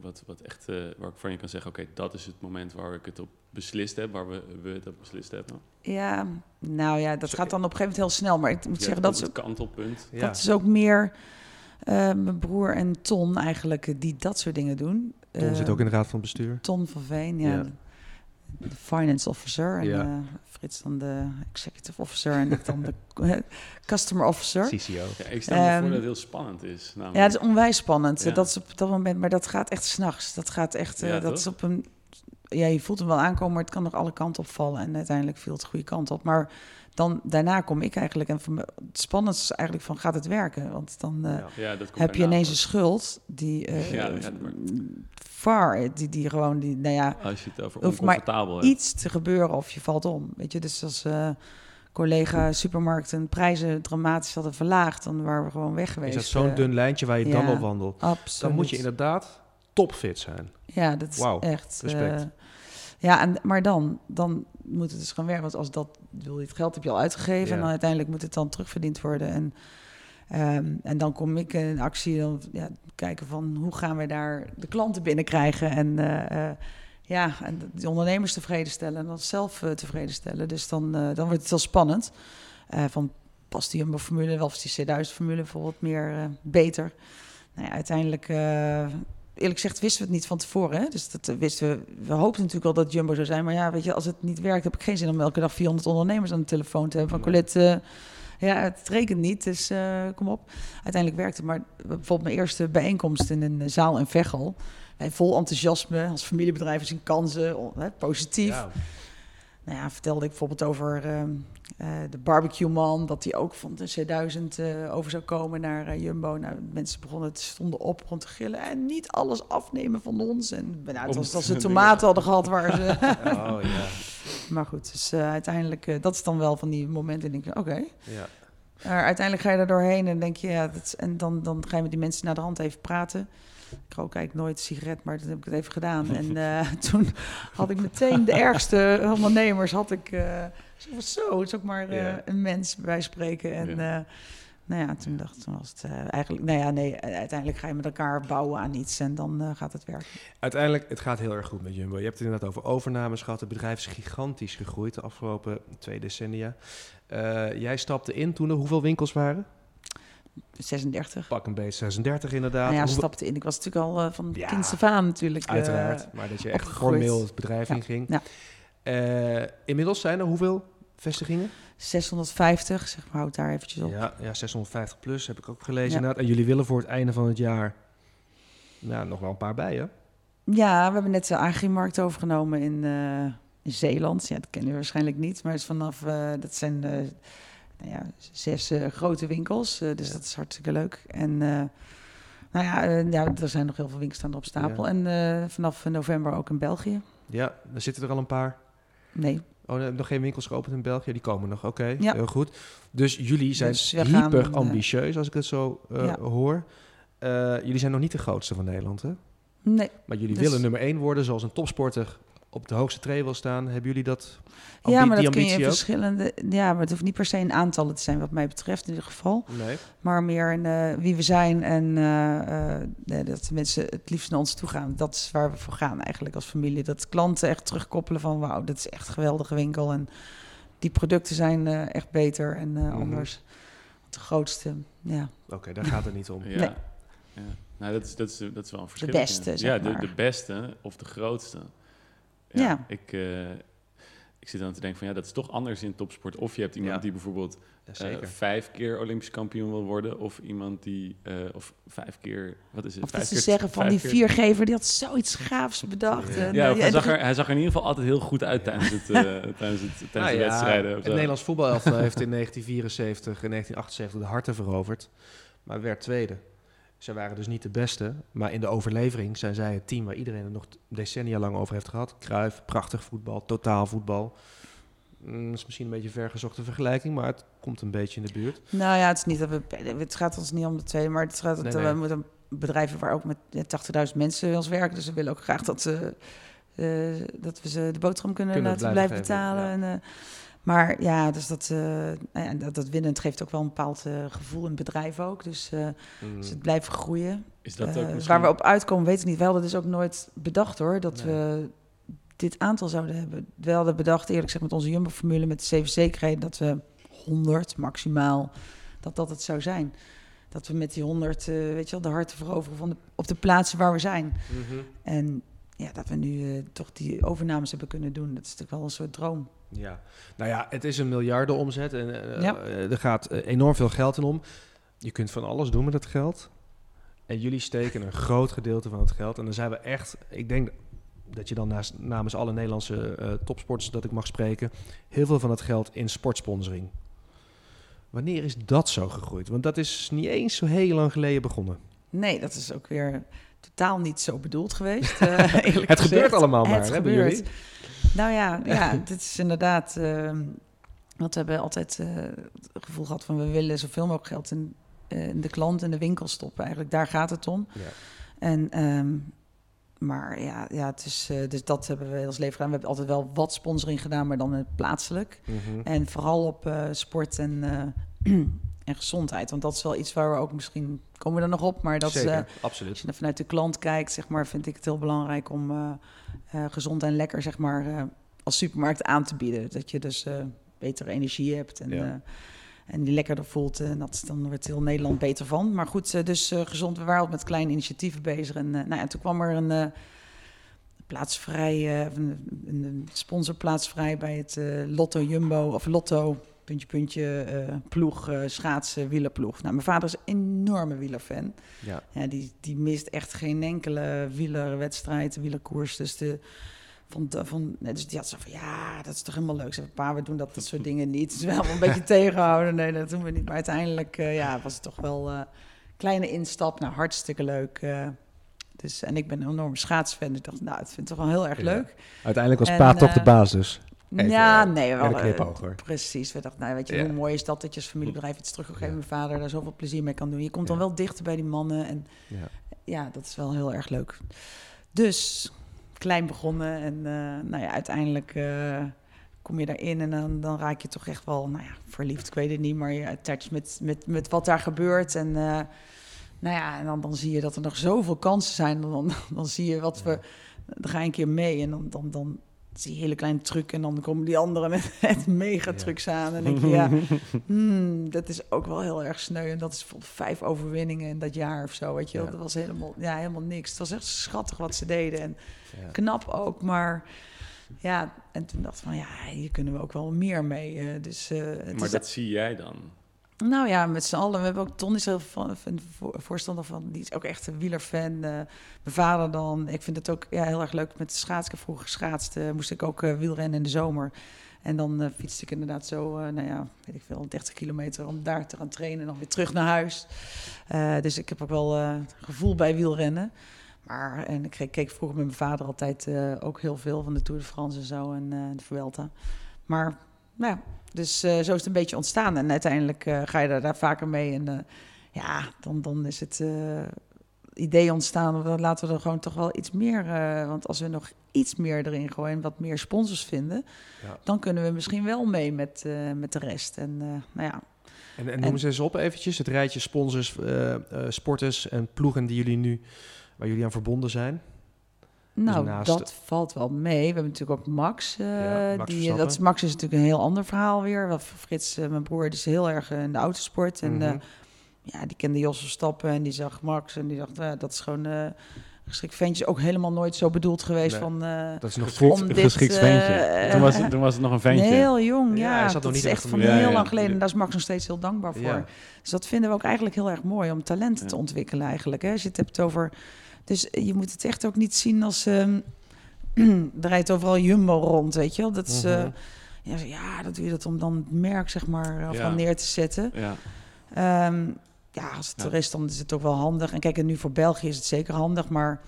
wat, wat echt, eh, waarvan je kan zeggen, oké, dat is het moment waar ik het op beslist heb, waar we, we het op beslist hebben? Ja, nou ja, dat gaat dan op een gegeven moment heel snel. Maar ik moet Ja, zeggen, dat is, het ook, kantelpunt. Ja. dat is ook meer eh, mijn broer en Ton eigenlijk, die dat soort dingen doen. Ton zit ook in de raad van bestuur. Ton van Veen, ja. Ja. De, finance officer. En Ja. eh, Frits dan de executive officer en ik dan de eh, customer officer. CCO. Ja, ik stel me Ehm, voor dat het heel spannend is. Ja, namelijk. het is onwijs spannend. Ja. Dat is op dat moment, maar dat gaat echt s'nachts. Dat gaat echt, eh, Ja, dat toch? is op een, ja, je voelt hem wel aankomen, maar het kan nog alle kanten opvallen. En uiteindelijk viel het de goede kant op. Maar dan, daarna kom ik eigenlijk, en het spannendste is eigenlijk van, gaat het werken? Want dan eh, Ja. ja, dat komt heb je ineens een schuld die eh Ja, ja, maar- far, die, die gewoon, die, nou ja, Als je het over Hoeft maar oncomfortabel hebt. iets te gebeuren of je valt om. Weet je, dus als eh collega supermarkten prijzen dramatisch hadden verlaagd, dan waren we gewoon weg geweest. Is dat zo'n dun lijntje waar je dan op wandelt? Absoluut. Dan moet je inderdaad topfit zijn. Ja, dat is echt. respect. eh, ja, en, maar dan, dan moet het dus gaan werken. Want als dat, bedoel, je, het geld heb je al uitgegeven en dan uiteindelijk moet het dan terugverdiend worden. En, ehm, en dan kom ik in actie, dan ja, kijken van hoe gaan we daar de klanten binnenkrijgen. En eh, eh, ja, en de ondernemers tevreden stellen en dan zelf eh, tevreden stellen. Dus dan, dan wordt het heel spannend. Van past die Jumbo-formule wel of die C1000-formule bijvoorbeeld meer beter? Nou ja, uiteindelijk, eerlijk gezegd, wisten we het niet van tevoren. Hè? Dus dat eh, wisten we. We hoopten natuurlijk al dat Jumbo zou zijn. Maar ja, weet je, als het niet werkt, heb ik geen zin om elke dag 400 ondernemers aan de telefoon te hebben. Van Colette, eh, ja, het rekent niet, dus eh, kom op. Uiteindelijk werkte het. Maar bijvoorbeeld mijn eerste bijeenkomst in een zaal in Veghel. Vol enthousiasme, als familiebedrijf zien kansen, hè, positief. Ja. Nou ja, vertelde ik bijvoorbeeld over ehm, eh, de barbecue man, dat hij ook van de C1000 eh, over zou komen naar eh, Jumbo. Nou, mensen begonnen te stonden op, begonnen te gillen en niet alles afnemen van ons. En nou, het was als ze tomaten hadden gehad waar ze. Oh ja. maar goed, dus uiteindelijk, dat is dan wel van die momenten. denk ik, oké. ja. Maar uiteindelijk ga je er doorheen en denk je, ja, dat is- en dan, dan ga je met die mensen naar de hand even praten. Ik rook eigenlijk nooit een sigaret, maar dat heb ik het even gedaan. En eh, toen had ik meteen de ergste ondernemers, had ik eh, zo, het is ook maar eh, een mens bij spreken. En nou ja, toen dacht toen was het eigenlijk, nou ja, nee, uiteindelijk ga je met elkaar bouwen aan iets en dan gaat het werken. Uiteindelijk, het gaat heel erg goed met Jumbo. Je hebt het inderdaad over overnames gehad. Het bedrijf is gigantisch gegroeid de afgelopen twee decennia. Jij stapte in toen er hoeveel winkels waren? 36. Pak een beetje 36 inderdaad. Nou ja, stapte in. Ik was natuurlijk al eh, van Ja, af aan natuurlijk. eh, Uiteraard, maar dat je echt opgegroeid. formeel het bedrijf Ja. inging. Ja. Eh, inmiddels zijn er hoeveel vestigingen? 650, zeg maar, houd daar eventjes op. Ja, ja, 650 plus heb ik ook gelezen. Inderdaad. En jullie willen voor het einde van het jaar nou, nog wel een paar bij, hè? Ja, we hebben net de Agrimarkt overgenomen in, in Zeeland. Ja, dat kennen we waarschijnlijk niet, maar het is vanaf, dat zijn nou ja, zes eh, grote winkels, eh, dus dat is hartstikke leuk. En eh, nou ja, ja, er zijn nog heel veel winkels staan op stapel. Ja. En vanaf november ook in België. Ja, er zitten er al een paar. Nee, Oh, nog geen winkels geopend in België? Die komen nog, oké. Ja. Heel goed. Dus jullie zijn Dus gaan, hyper ambitieus, als ik het zo Ja. hoor. Jullie zijn nog niet de grootste van Nederland, hè? nee. Maar jullie Dus- willen nummer één worden, zoals een topsporter op de hoogste tree wil staan. Hebben jullie dat ambi- ja, maar dat kun je in verschillende... Ja, maar het hoeft niet per se in aantallen te zijn, wat mij betreft in ieder geval. Nee. Maar meer in eh, wie we zijn en eh, eh, nee, dat de mensen het liefst naar ons toe gaan. Dat is waar we voor gaan eigenlijk als familie. Dat klanten echt terugkoppelen van wauw, dat is echt een geweldige winkel. En die producten zijn eh, echt beter en eh, Mhm. anders. De grootste, ja. Oké, daar gaat het niet om. Ja. Nee. ja. Nou, dat is, dat, is, dat is wel een verschil. beste, zeg Ja, de, de beste of de grootste. Ja. Ik, eh, ik zit dan te denken van ja, dat is toch anders in topsport. Of je hebt iemand Ja. die bijvoorbeeld Ja, eh, zeker. vijf keer Olympisch kampioen wil worden. Of iemand die, eh, of vijf keer, wat is het? Of vijf dat ze keer- zeggen van die viergever, die had zoiets gaafs bedacht. Ja. En, Ja, of hij, zag er, hij zag er in ieder geval altijd heel goed uit tijdens, het, tijdens, het, tijdens Nou de ja, wedstrijden. Het. Nederlands voetbalelftal heeft in 1974 en 1978 de harten veroverd, maar werd tweede. Zij waren dus niet de beste, maar in de overlevering zijn zij het team waar iedereen het nog decennia lang over heeft gehad. Kruif, prachtig voetbal, totaal voetbal. Mm, is misschien een beetje vergezochte vergelijking, maar het komt een beetje in de buurt. Nou ja, het is niet dat we. Het gaat ons niet om de twee, maar het gaat Nee, dat nee. we moeten bedrijven waar ook met eh, 80.000 mensen bij ons werken. Dus we willen ook graag dat, ze, eh, dat we ze de boterham kunnen, Kunnen laten blijven betalen. En, eh, maar ja, dus dat, ja, dat, dat winnend geeft ook wel een bepaald eh, gevoel in het bedrijf ook. Dus, Mm, dus het blijven groeien. Is dat ook misschien... Waar we op uitkomen, weet ik niet. We hadden dus ook nooit bedacht hoor, dat Nee. we dit aantal zouden hebben. We hadden bedacht, eerlijk gezegd, met onze Jumbo-formule, met de zeven zekerheden, dat we 100 maximaal, dat dat het zou zijn. Dat we met die 100, eh, weet je wel, de harten veroveren van de, op de plaatsen waar we zijn. mhm. En ja, dat we nu eh, toch die overnames hebben kunnen doen, dat is natuurlijk wel een soort droom. Ja, nou ja, het is een miljardenomzet en eh, Ja. eh, er gaat enorm veel geld in om. Je kunt van alles doen met het geld. En jullie steken een groot gedeelte van het geld. En dan zijn we echt, ik denk dat je dan naast, namens alle Nederlandse topsporters dat ik mag spreken, heel veel van het geld in sportsponsoring. Wanneer is dat zo gegroeid? Want dat is niet eens zo heel lang geleden begonnen. Nee, dat is ook weer totaal niet zo bedoeld geweest. eh, eerlijk Het gezegd. gebeurt allemaal maar, Het hè, bij gebeurt. jullie? Nou ja, ja dit is inderdaad. ehm want we hebben altijd eh, het gevoel gehad van we willen zoveel mogelijk geld in, eh, in de klant en de winkel stoppen. Eigenlijk daar gaat het om. Ja. En, ehm, maar ja, ja het is, dus dat hebben we als leven gedaan. We hebben altijd wel wat sponsoring gedaan, maar dan plaatselijk. Mhm. En vooral op sport en, en gezondheid. Want dat is wel iets waar we ook misschien komen we er nog op. Maar dat Zeker, eh, absoluut. als je vanuit de klant kijkt, zeg maar, vind ik het heel belangrijk om eh, eh, gezond en lekker, zeg maar, als supermarkt aan te bieden. Dat je dus betere energie hebt en, Ja. en die lekkerder voelt. En dat, dan wordt heel Nederland beter van. Maar goed, dus gezond. We waren al met kleine initiatieven bezig. En nou ja, toen kwam er een eh, plaatsvrij, een, een sponsorplaatsvrij bij het Lotto Jumbo of Lotto puntje, puntje, eh, ploeg, eh, schaatsen, wielerploeg. Nou, mijn vader is een enorme wielerfan. Ja. Ja, die, die mist echt geen enkele wielerwedstrijd, wielerkoers. Dus, de, van, van, dus die had zo van, ja, dat is toch helemaal leuk. Zei, pa, we doen dat, dat soort dingen niet. Dus wel een beetje tegenhouden. Nee, dat doen we niet. Maar uiteindelijk eh, ja, was het toch wel een kleine instap. Nou, hartstikke leuk. dus, en ik ben een enorme schaatsfan. Dus ik dacht, nou, het vind ik toch wel heel erg Ja. leuk. Uiteindelijk was En, pa toch de baas dus. Even, ja, eh, nee, wel. een. Precies. We dachten, nou, weet je, Ja. hoe mooi is dat dat je als familiebedrijf iets terug kan geven. Ja. Mijn vader daar zoveel plezier mee kan doen. Je komt dan wel dichter bij die mannen. En Ja. dat is wel heel erg leuk. Dus klein begonnen en eh, nou ja, uiteindelijk eh, kom je daarin en dan, dan raak je toch echt wel, nou ja, verliefd, ik weet het niet, maar je attached met, met, met wat daar gebeurt. En nou ja, en dan, dan zie je dat er nog zoveel kansen zijn. Dan, dan, dan zie je wat we, dan ga je een keer mee en dan, dan, dan je hele kleine truc en dan komen die anderen met, met megatrucks aan. En denk je, ja, hmm, dat is ook wel heel erg sneu. En dat is bijvoorbeeld vijf overwinningen in dat jaar of zo, weet je. Ja. Dat was helemaal, ja, helemaal niks. Het was echt schattig wat ze deden en Ja. knap ook, maar Ja, en toen dacht ik van ja, hier kunnen we ook wel meer mee. eh, dus, eh, het Maar dat zie jij dan? Nou ja, met z'n allen. We hebben ook Ton is er van, van voor- voorstander van. Die is ook echt een wielerfan. eh mijn vader dan. Ik vind het ook ja, heel erg leuk met schaatsen. Ik heb vroeger geschaatst. eh, moest ik ook eh, wielrennen in de zomer. En dan fietste ik inderdaad zo, nou ja, weet ik veel, 30 kilometer om daar te gaan trainen en dan weer terug naar huis. Dus ik heb ook wel gevoel bij wielrennen. Maar en ik keek, vroeger met mijn vader altijd ook heel veel van de Tour de France en zo en de Vuelta. Maar nou ja, dus eh, zo is het een beetje ontstaan. En uiteindelijk eh, ga je daar, daar vaker mee. En eh, ja, dan, dan is het idee ontstaan. Dan laten we er gewoon toch wel iets meer. want als we nog iets meer erin gooien, wat meer sponsors vinden, Ja. dan kunnen we misschien wel mee met, met de rest. En nou ja, En, en noem ze eens op eventjes, het rijtje sponsors, sporters en ploegen die jullie nu, waar jullie aan verbonden zijn. Nou, naast- dat valt wel mee. We hebben natuurlijk ook Max. eh, Ja, Max die, Verstappen. dat is, Max is natuurlijk een heel ander verhaal weer. Wel, Frits, eh, mijn broer, die is heel erg eh, in de autosport. En Mhm. eh, ja, die kende Jos Verstappen en die zag Max. En die dacht, eh, dat is gewoon eh geschikt ventje. Ook helemaal nooit zo bedoeld geweest Nee. van... eh, dat is nog Geschikt, dit, geschikt eh, ventje. toen, was, het- toen was het nog een ventje. heel jong, Ja, ja. hij zat nog dat niet is echt echt van Ja, heel ja. lang geleden. En daar is Max nog steeds heel dankbaar voor. Ja. Dus dat vinden we ook eigenlijk heel erg mooi om talenten Ja. te ontwikkelen eigenlijk. Hè? Als je het hebt over... Dus je moet het echt ook niet zien als... ehm er rijdt overal Jumbo rond, weet je wel. Dat is... eh, Mhm. ja, dat doe je dat om dan het merk, zeg maar, eh, van neer te zetten. Ja. Ehm, ja, als het Ja. er is, dan is het ook wel handig. En kijk, en nu voor België is het zeker handig, maar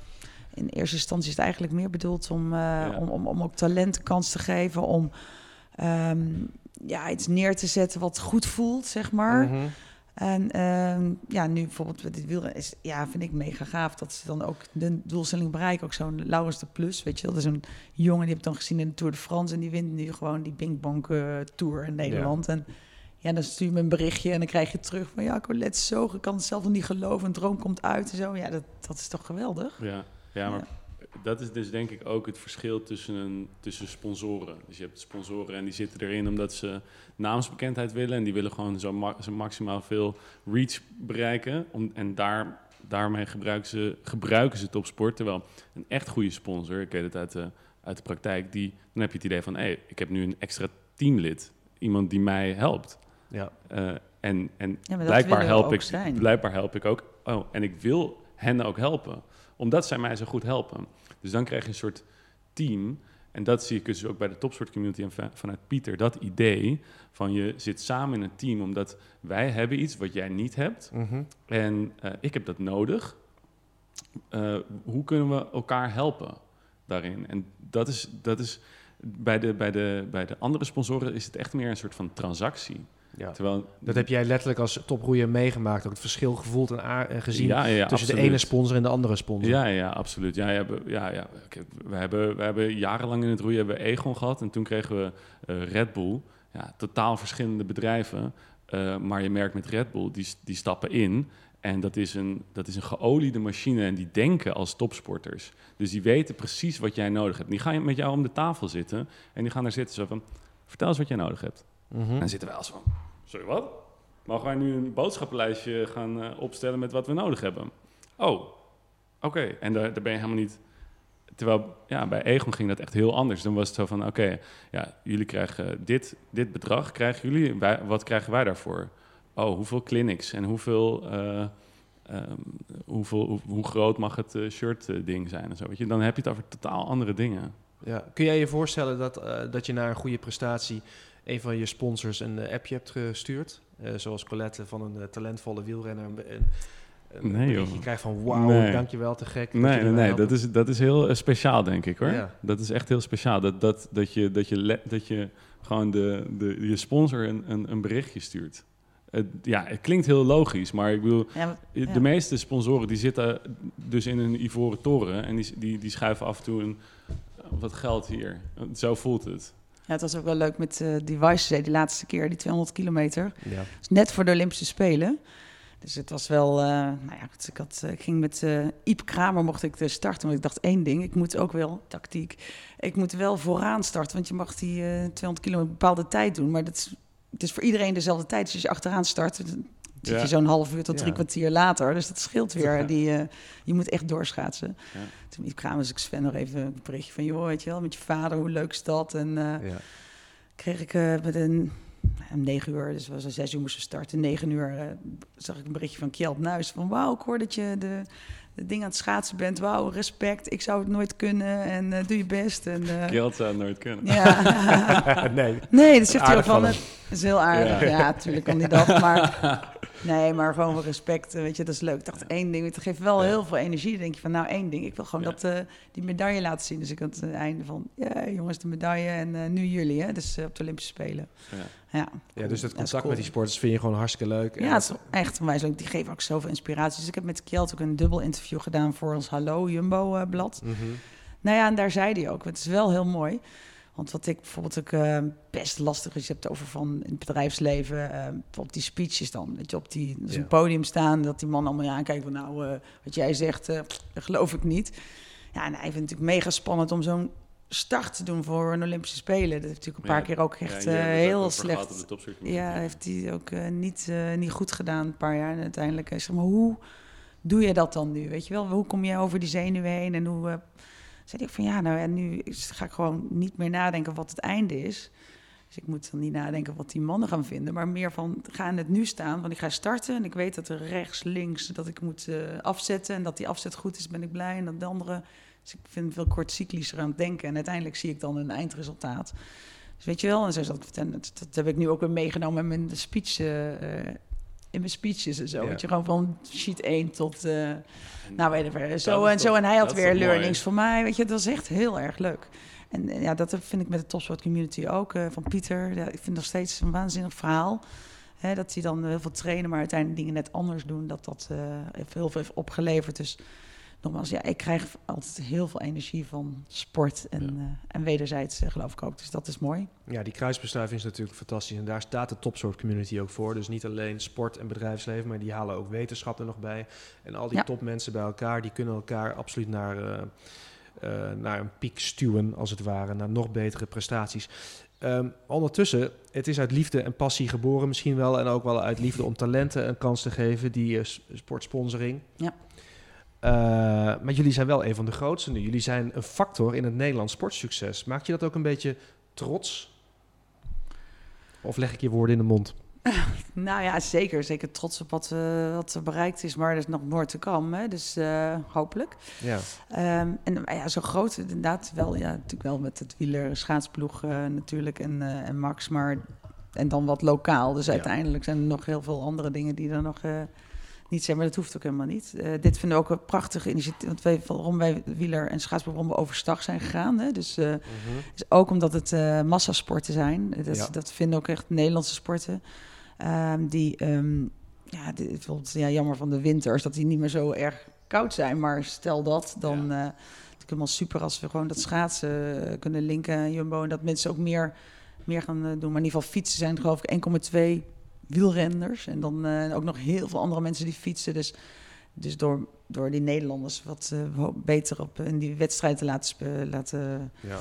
in eerste instantie is het eigenlijk meer bedoeld om, eh, om, om, om ook talenten kans te geven, om ehm, ja, iets neer te zetten wat goed voelt, zeg maar. Mhm. En ehm, ja, nu bijvoorbeeld met dit wielrennen is, ja, vind ik mega gaaf dat ze dan ook de doelstelling bereiken. Ook zo'n Laurens de Plus, weet je wel. Dat is een jongen, die heb ik dan gezien in de Tour de France. En die wint nu gewoon die Bing Bang eh, Tour in Nederland. En ja, dan stuur je me een berichtje en dan krijg je terug van... Ja, Colette zo, ik kan het zelf nog niet geloven. Een droom komt uit en zo. Ja, dat, dat is toch geweldig? Ja, ja, maar dat is dus denk ik ook het verschil tussen, een, tussen sponsoren. Dus je hebt sponsoren en die zitten erin omdat ze naamsbekendheid willen. En die willen gewoon zo, ma- zo maximaal veel reach bereiken. Om, en daar, daarmee gebruiken ze, gebruiken ze topsport. Terwijl een echt goede sponsor, ik weet het uit de, uit de praktijk, die, dan heb je het idee van... hé, ik heb nu een extra teamlid. Iemand die mij helpt. Ja. Eh, en en Ja, maar dat blijkbaar, help ik, zijn. blijkbaar help ik ook. Oh, en ik wil hen ook helpen. Omdat zij mij zo goed helpen. Dus dan krijg je een soort team. En dat zie ik dus ook bij de topsport community en va- vanuit Pieter. Dat idee van je zit samen in een team omdat wij hebben iets wat jij niet hebt. Mhm. En eh, ik heb dat nodig. Eh, hoe kunnen we elkaar helpen daarin? En dat is, dat is bij, de, bij, de, bij de andere sponsoren is het echt meer een soort van transactie. Ja. Terwijl, Dat heb jij letterlijk als toproeier meegemaakt, ook het verschil gevoeld en, gezien ja, ja, tussen de ene sponsor en de andere sponsor. Ja, ja, absoluut. Ja, ja, we- ja, we, hebben, we hebben jarenlang in het roeien hebben we Egon gehad en toen kregen we eh, Red Bull. Ja, totaal verschillende bedrijven. Eh, maar je merkt met Red Bull, die, die stappen in. En dat is, een, dat is een geoliede machine en die denken als topsporters. Dus die weten precies wat jij nodig hebt. Die gaan met jou om de tafel zitten en die gaan daar zitten zo van... Vertel eens wat jij nodig hebt. Mhm. En dan zitten wij als van, sorry wat? Mogen wij nu een boodschappenlijstje gaan eh, opstellen met wat we nodig hebben? Oh, oké. En daar, daar ben je helemaal niet... Terwijl ja, bij Egon ging dat echt heel anders. Dan was het zo van, oké, ja, jullie krijgen dit, dit bedrag, krijgen jullie. Wij, wat krijgen wij daarvoor? Oh, hoeveel clinics en hoeveel... eh, ehm, hoeveel hoe, hoe groot mag het eh, shirt-ding zijn en zo. Weet je? Dan heb je het over totaal andere dingen. Ja. Kun jij je voorstellen dat, dat je na een goede prestatie een van je sponsors een eh, appje hebt gestuurd? Eh, zoals Colette van een eh, talentvolle wielrenner. Een, een, Nee, joh. krijgt van wauw, Nee. dankjewel, te gek. dat Nee, jullie nee. Dat is, dat is heel speciaal, denk ik hoor. Ja. Dat is echt heel speciaal. Dat, dat, dat, je, dat, je, dat je gewoon de, de, je sponsor een, een, een berichtje stuurt. Het, ja, het klinkt heel logisch, maar ik bedoel, Ja, de Ja. meeste sponsoren die zitten dus in een ivoren toren en die, die, die schuiven af en toe een, wat geld hier. Zo voelt het. Ja, het was ook wel leuk met eh die Weissensee, die laatste keer, die 200 kilometer. Ja. Dus net voor de Olympische Spelen. Dus het was wel, eh, nou ja, ik, had, eh, ik ging met eh Iep Kramer mocht ik starten. Want ik dacht één ding, ik moet ook wel, tactiek, ik moet wel vooraan starten. Want je mag die eh 200 kilometer een bepaalde tijd doen. Maar dat is, het is voor iedereen dezelfde tijd. Dus als je achteraan start, zit Ja. je zo'n half uur tot drie Ja. kwartier later. Dus dat scheelt weer. Ja. Die, eh, je moet echt doorschaatsen. Ja. Toen kwam dus ik Sven nog even een berichtje van... joh, weet je wel, met je vader, hoe leuk is dat? En eh, Ja. kreeg ik eh, met een... Om negen uur, dus was een zes uur moesten starten. Negen uur eh, zag ik een berichtje van Kjeld Nuis. Van wauw, ik hoor dat je de, de ding aan het schaatsen bent. Wauw, respect. Ik zou het nooit kunnen. En eh, doe je best. En, eh, Geld zou het nooit kunnen. ja. nee. Nee, dat zegt hij ook van. Het is heel aardig. Ja. Ja, natuurlijk kan hij dat. Maar nee, maar gewoon voor respect. eh, Weet je, dat is leuk. Ik dacht één ding. Het geeft wel Ja. heel veel energie. Dan denk je van, nou één ding. Ik wil gewoon Ja. dat, eh, die medaille laten zien. Dus ik had het einde van, ja jongens, de medaille. En eh, nu jullie, hè. Dus op de Olympische Spelen. Ja. Ja, Ja, dus het is contact cool. met die sporters vind je gewoon hartstikke leuk. Ja, het dat- is echt onwijs leuk. Die geven ook zoveel inspiratie. Dus ik heb met Kjeld ook een dubbel interview gedaan voor ons Hallo Jumbo-blad. Mhm. Nou ja, en daar zei hij ook. Het is wel heel mooi. Want wat ik bijvoorbeeld ook eh, best lastig is, je hebt over van in het bedrijfsleven, eh, op die speeches dan, dat je op die dus Ja. een podium staan, dat die man allemaal je aankijkt van nou, eh, wat jij zegt, eh, dat geloof ik niet. Ja, en hij vindt het natuurlijk mega spannend om zo'n start te doen voor een Olympische Spelen. Dat heeft natuurlijk een paar Ja, keer ook echt eh, ook heel slecht. op de topsport. Ja, heeft hij ook eh, niet, eh, niet goed gedaan een paar jaar. En uiteindelijk, eh, zeg maar, hoe doe je dat dan nu? Weet je wel, hoe kom je over die zenuwen heen? En hoe... zei ik van, ja, nou, en nu is- ga ik gewoon niet meer nadenken wat het einde is. Dus ik moet dan niet nadenken wat die mannen gaan vinden. Maar meer van, ga in het nu staan. Want ik ga starten en ik weet dat er rechts, links, dat ik moet afzetten. En dat die afzet goed is, ben ik blij. En dat de andere... Dus ik vind veel kortcyclischer aan het denken. En uiteindelijk zie ik dan een eindresultaat. Dus weet je wel, en zo vertellen, dat, dat heb ik nu ook weer meegenomen in mijn speech, eh, eh, in mijn speeches en zo. Ja. Dat je gewoon van sheet 1 tot, eh, En- nou weet wel, zo is en zo. En hij had dat is weer mooi? learnings voor mij, weet je, dat was echt heel erg leuk. En ja, dat vind ik met de topsport community ook, van Pieter. Ja, ik vind nog steeds een waanzinnig verhaal. Hè, dat hij dan heel veel trainen, maar uiteindelijk dingen net anders doen. Dat dat heeft heel veel heeft opgeleverd. Dus nogmaals, ja, ik krijg altijd heel veel energie van sport. En, Ja. eh, en wederzijds eh, geloof ik ook. Dus dat is mooi. Ja, die kruisbestuiving is natuurlijk fantastisch. En daar staat de topsoort community ook voor. Dus niet alleen sport en bedrijfsleven, maar die halen ook wetenschap er nog bij. En al die Ja. topmensen bij elkaar, die kunnen elkaar absoluut naar, eh, eh, naar een piek stuwen, als het ware. Naar nog betere prestaties. Ehm, ondertussen, het is uit liefde en passie geboren misschien wel. En ook wel uit liefde om talenten een kans te geven, die sportsponsoring. Ja. Eh, maar jullie zijn wel een van de grootste nu. Jullie zijn een factor in het Nederlands sportsucces. Maakt je dat ook een beetje trots? Of leg ik je woorden in de mond? Nou ja, zeker. Zeker trots op wat, eh, wat er bereikt is. Maar er is nog more te komen. Dus eh, hopelijk. Ja, Ehm, en ja, zo groot inderdaad wel. Ja, natuurlijk wel met het wieler schaatsploeg natuurlijk en, en Max. Maar en dan wat lokaal. Dus Ja. uiteindelijk zijn er nog heel veel andere dingen die er nog niet zijn. Maar dat hoeft ook helemaal niet. Eh, dit vinden we ook een prachtig initiatief. Want wij, waarom wij wieler en we overstag zijn gegaan. Hè? Dus eh, is ook omdat het eh, massasporten zijn. Dat, Ja. dat vinden ook echt Nederlandse sporten. Ehm, die, ehm, ja, bijvoorbeeld, ja, jammer van de winters, dat die niet meer zo erg koud zijn. Maar stel dat, dan eh het is helemaal super als we gewoon dat schaatsen kunnen linken Jumbo. En dat mensen ook meer, meer gaan doen. Maar in ieder geval fietsen zijn geloof ik 1,2 wielrenners. En dan eh, ook nog heel veel andere mensen die fietsen. Dus, dus door, door die Nederlanders wat eh, beter op in die wedstrijd te laten, laten ja.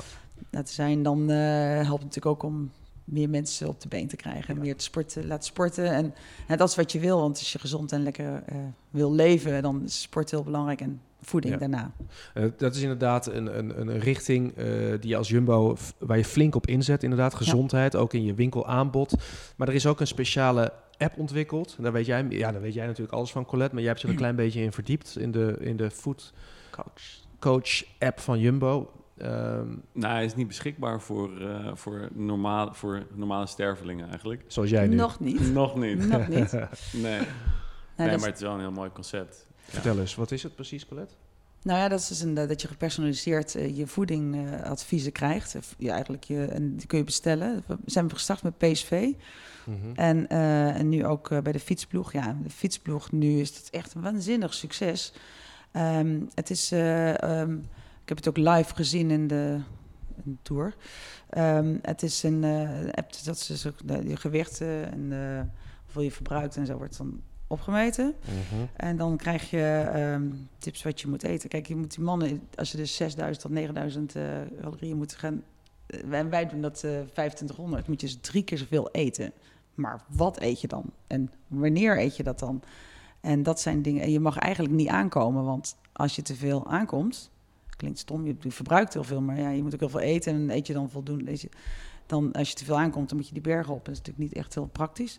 laten zijn, dan eh, helpt het natuurlijk ook om meer mensen op de been te krijgen. Meer te sporten, laten sporten. En ja, dat is wat je wil, want als je gezond en lekker eh, wil leven, dan is sport heel belangrijk en voeding Ja. daarna. Eh, dat is inderdaad een, een, een richting eh, die je als Jumbo, waar je flink op inzet. Inderdaad, gezondheid, ook in je winkelaanbod. Maar er is ook een speciale app ontwikkeld. En daar weet jij, ja, daar weet jij natuurlijk alles van, Colette. Maar jij hebt je er een klein beetje in verdiept in de, in de Food Coach. Coach app van Jumbo. Ehm, Nou, hij is niet beschikbaar voor, eh, voor, normaal, voor normale stervelingen eigenlijk. zoals jij nu. Nog niet. Nog niet. Nog niet. Nee, Nee, maar het is wel een heel mooi concept. Vertel eens, wat is het precies, Colette? Nou ja, dat is dus een, eh, dat je gepersonaliseerd eh, je voedingadviezen krijgt. Of, ja, eigenlijk je, en die kun je bestellen. We zijn gestart met PSV. Mhm. En, eh, en nu ook bij de fietsploeg. Ja, de fietsploeg, nu is het echt een waanzinnig succes. Ehm, het is, eh, ehm, ik heb het ook live gezien in de, de tour. Ehm, het is een app, dat is dus ook je gewichten en hoeveel je verbruikt en zo wordt dan opgemeten. Mhm. En dan krijg je ehm, tips wat je moet eten. Kijk, je moet die mannen, als ze dus 6000 tot 9000 eh, calorieën moeten gaan... eh, en wij doen dat eh 2500, moet je dus drie keer zoveel eten. maar wat eet je dan? En wanneer eet je dat dan? En dat zijn dingen. En je mag eigenlijk niet aankomen, want als je te veel aankomt, klinkt stom, je, je verbruikt heel veel, maar ja, je moet ook heel veel eten en eet je dan voldoende. Je, dan als je te veel aankomt, dan moet je die bergen op. Dat is natuurlijk niet echt heel praktisch.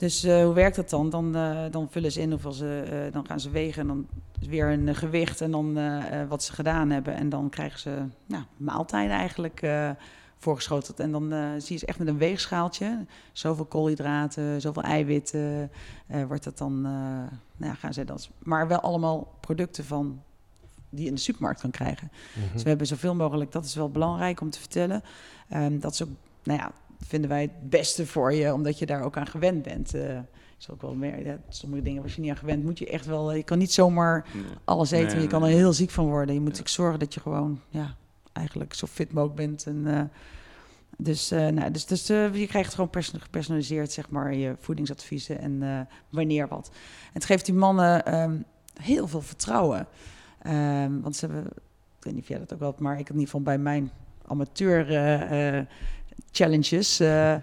Dus uh, hoe werkt dat dan? Dan, uh, dan vullen ze in hoeveel ze, uh, dan gaan ze wegen en dan weer een gewicht en dan wat ze gedaan hebben. En dan krijgen ze nou, maaltijden eigenlijk voorgeschoteld. En dan zie je ze echt met een weegschaaltje. Zoveel koolhydraten, zoveel eiwitten. wordt dat dan, nou, gaan ze dat. Maar wel allemaal producten van die je in de supermarkt kan krijgen. Mm -hmm. Dus we hebben zoveel mogelijk, dat is wel belangrijk om te vertellen. Um, dat is ook, nou ja, vinden wij het beste voor je, omdat je daar ook aan gewend bent. Uh, is ook wel meer, ja, sommige dingen was je niet aan gewend, moet je echt wel, je kan niet zomaar nee. alles eten, nee, je kan er heel ziek van worden. Je moet ja. zorgen dat je gewoon, ja, eigenlijk zo fit mogelijk bent. En, uh, dus, uh, nou, dus, dus je krijgt gewoon gepersonaliseerd, zeg maar, je voedingsadviezen en wanneer wat. En het geeft die mannen um, heel veel vertrouwen. Um, want ze hebben, ik weet niet of jij dat ook wel, maar ik in ieder geval bij mijn amateur challenges. Uh,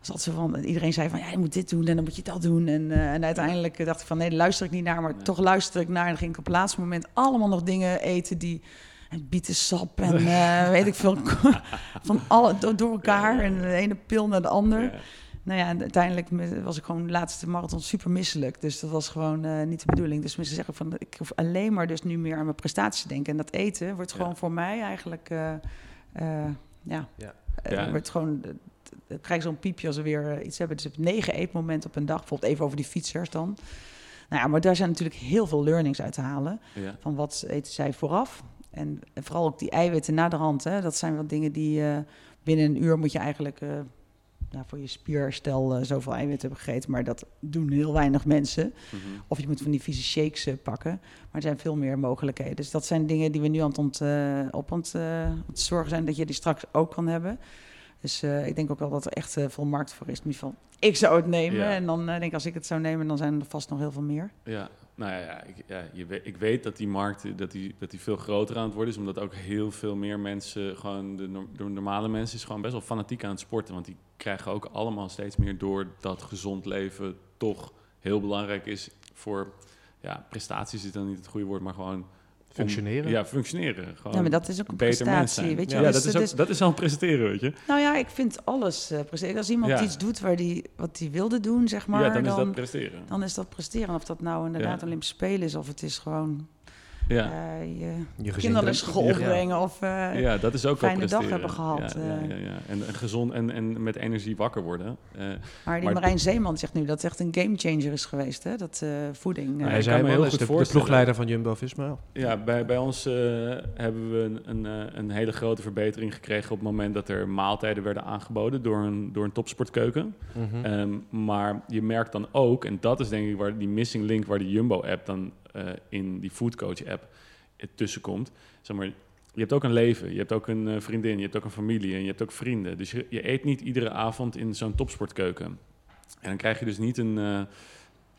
zat ze van, iedereen zei van ja, je moet dit doen en dan moet je dat doen. En, uh, en uiteindelijk dacht ik van nee, daar luister ik niet naar. Maar nee. toch luister ik naar. En ging ik op het laatste moment allemaal nog dingen eten die. Bietensap en uh, weet ik veel. van alle door, door elkaar. En de ene pil naar de ander. Ja. Nou ja, en uiteindelijk was ik gewoon de laatste marathon super misselijk. Dus dat was gewoon uh, niet de bedoeling. Dus mensen zeggen van, ik hoef alleen maar dus nu meer aan mijn prestaties te denken. En dat eten wordt gewoon ja. voor mij eigenlijk, uh, ja, ja. Ja. wordt gewoon, dan krijg je zo'n piepje als we weer iets hebben. Dus heb negen eetmomenten op een dag, bijvoorbeeld even over die fietsers dan. Nou ja, maar daar zijn natuurlijk heel veel learnings uit te halen. Ja. Van wat eten zij vooraf. En, vooral ook die eiwitten na de hand. Hè, dat zijn wel dingen die binnen een uur moet je eigenlijk nou, voor je spierstel uh, zoveel eiwitten hebben gegeten. Maar dat doen heel weinig mensen. Mm -hmm. Of je moet van die vieze shakes uh, pakken. Maar er zijn veel meer mogelijkheden. Dus dat zijn dingen die we nu aan het ont, uh, op aan het, het zorgen zijn dat je die straks ook kan hebben. Dus ik denk ook wel dat er echt veel markt voor is. In ieder geval, ik zou het nemen. Ja. En dan denk ik, als ik het zou nemen, dan zijn er vast nog heel veel meer. Ja, nou ja, ik, ja je weet, ik weet dat die markt dat die, dat die veel groter aan het worden is. Omdat ook heel veel meer mensen, gewoon de, de normale mensen, is gewoon best wel fanatiek aan het sporten. Want die krijgen ook allemaal steeds meer door dat gezond leven toch heel belangrijk is voor ja, prestaties is dan niet het goede woord, maar gewoon functioneren. Om, ja, functioneren. Gewoon ja, maar dat is ook een prestatie, weet je. Ja, dus dat, is ook, dat is al presteren, weet je. Nou ja, ik vind alles uh, presteren. Als iemand Ja. iets doet waar die, wat hij wilde doen, zeg maar, ja, dan, dan, is dat presteren. dan is dat presteren. Of dat nou inderdaad Ja. Olympische Spelen is, of het is gewoon Ja. eh, je kinderen naar school Ja. brengen. Of, eh, ja, dat is ook fijne wel dag hebben gehad, Ja, ja, eh. ja, ja. En, en gezond en, en met energie wakker worden. Eh, Maar die Maar- Marijn Zeeman zegt nu dat het echt een gamechanger is geweest, hè? Dat eh, voeding. eh, Hij zei me heel goed de, de ploegleider van Jumbo-Visma. Ja, bij, bij ons eh, hebben we een, een, eh, een hele grote verbetering gekregen op het moment dat er maaltijden werden aangeboden door een, door een topsportkeuken. Mhm. Ehm, maar je merkt dan ook, en dat is denk ik waar die missing link, waar de Jumbo-app dan eh, in die Foodcoach-app tussen komt. Zeg maar, je hebt ook een leven, je hebt ook een eh, vriendin, je hebt ook een familie en je hebt ook vrienden. Dus je, eet niet iedere avond in zo'n topsportkeuken. En dan krijg je dus niet een. eh,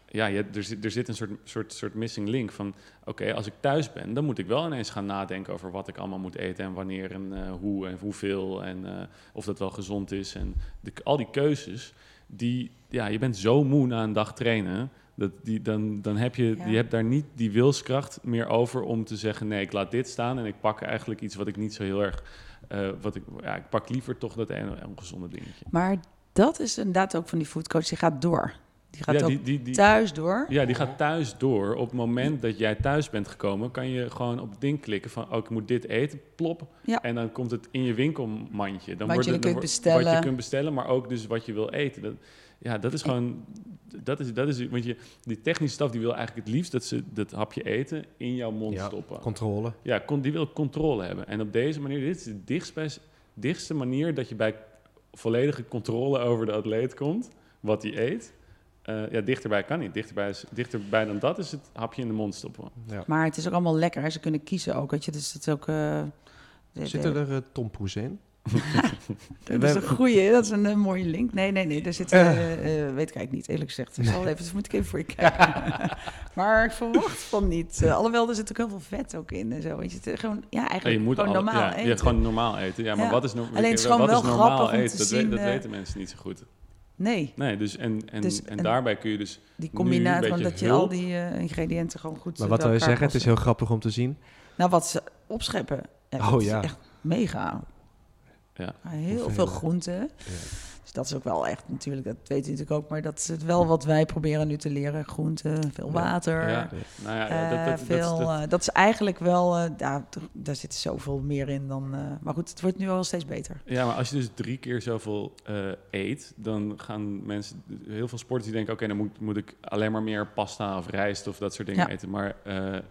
ja, je, er, zit, er zit een soort, soort, soort missing link van... oké, als ik thuis ben, dan moet ik wel ineens gaan nadenken... over wat ik allemaal moet eten en wanneer en hoe en hoeveel... en of dat wel gezond is. En de, al die keuzes, die, ja, je bent zo moe na een dag trainen... Dat die, dan, dan heb je, Ja. je hebt daar niet die wilskracht meer over om te zeggen... nee, ik laat dit staan en ik pak eigenlijk iets wat ik niet zo heel erg... eh, wat ik, ja, ik pak liever toch dat ene ongezonde dingetje. Maar dat is inderdaad ook van die foodcoach. Die gaat door. Die gaat ja, ook die, die, die, thuis door. Ja, die gaat thuis door. Op het moment dat jij thuis bent gekomen, kan je gewoon op het ding klikken van, oh, ik moet dit eten, plop. Ja. En dan komt het in je winkelmandje. Dan Wat wordt je het- kunt wordt- bestellen. Wat je kunt bestellen, maar ook dus wat je wil eten. Dat, ja, dat is gewoon, dat is, dat is, want je, die technische staf die wil eigenlijk het liefst dat ze dat hapje eten in jouw mond Ja, stoppen. Controle. Ja, kon, die wil controle hebben. En op deze manier, dit is de dichtstbij, dichtste manier dat je bij volledige controle over de atleet komt, wat hij eet. Eh, ja, dichterbij kan niet. Dichterbij, is, dichterbij dan dat is het hapje in de mond stoppen. Ja. Maar het is ook allemaal lekker. hè. Ze kunnen kiezen ook. Weet je? Dus het is ook. eh, de- Zitten er uh, tompoes in? Dat is een goeie, dat is een eh, mooie link. Nee, nee, nee, daar zit, eh, eh, weet ik eigenlijk niet, eerlijk gezegd. Ik zal even, dat moet ik even voor je kijken. maar ik verwacht van niet. Eh, alhoewel, er zit ook heel veel vet ook in en zo. Weet je, het, gewoon, ja, Ja, eigenlijk je moet gewoon normaal ja, eten. ja, gewoon normaal eten. Ja, maar Ja. wat is, no Alleen het is wat gewoon is wel normaal eten? Dat, zien, we- dat eh, weten mensen niet zo goed. Nee, Nee, dus en, en, Dus- en en- daarbij kun je dus... die combinatie, van dat je hulp. al die eh, ingrediënten gewoon goed Maar eh, wat wil je zeggen? Het is heel grappig om te zien. Nou, wat ze opscheppen. Ja, Oh, ja. echt mega. Ja. Heel Hoeveel, veel hè? groenten. Dus dat is ook wel echt natuurlijk, dat weet u natuurlijk ook, maar dat is het wel wat wij proberen nu te leren. Groenten, veel water. Ja, nou ja, eh, dat, dat, dat, veel, dat- eh, dat is eigenlijk wel, eh, toch- daar zit zoveel meer in dan. maar goed, het wordt nu wel steeds beter. Ja, maar als je dus drie keer zoveel eh, eet, dan gaan mensen, heel veel sporters die denken, oké, dan moet, moet ik alleen maar meer pasta of rijst of dat soort dingen Ja. eten. Maar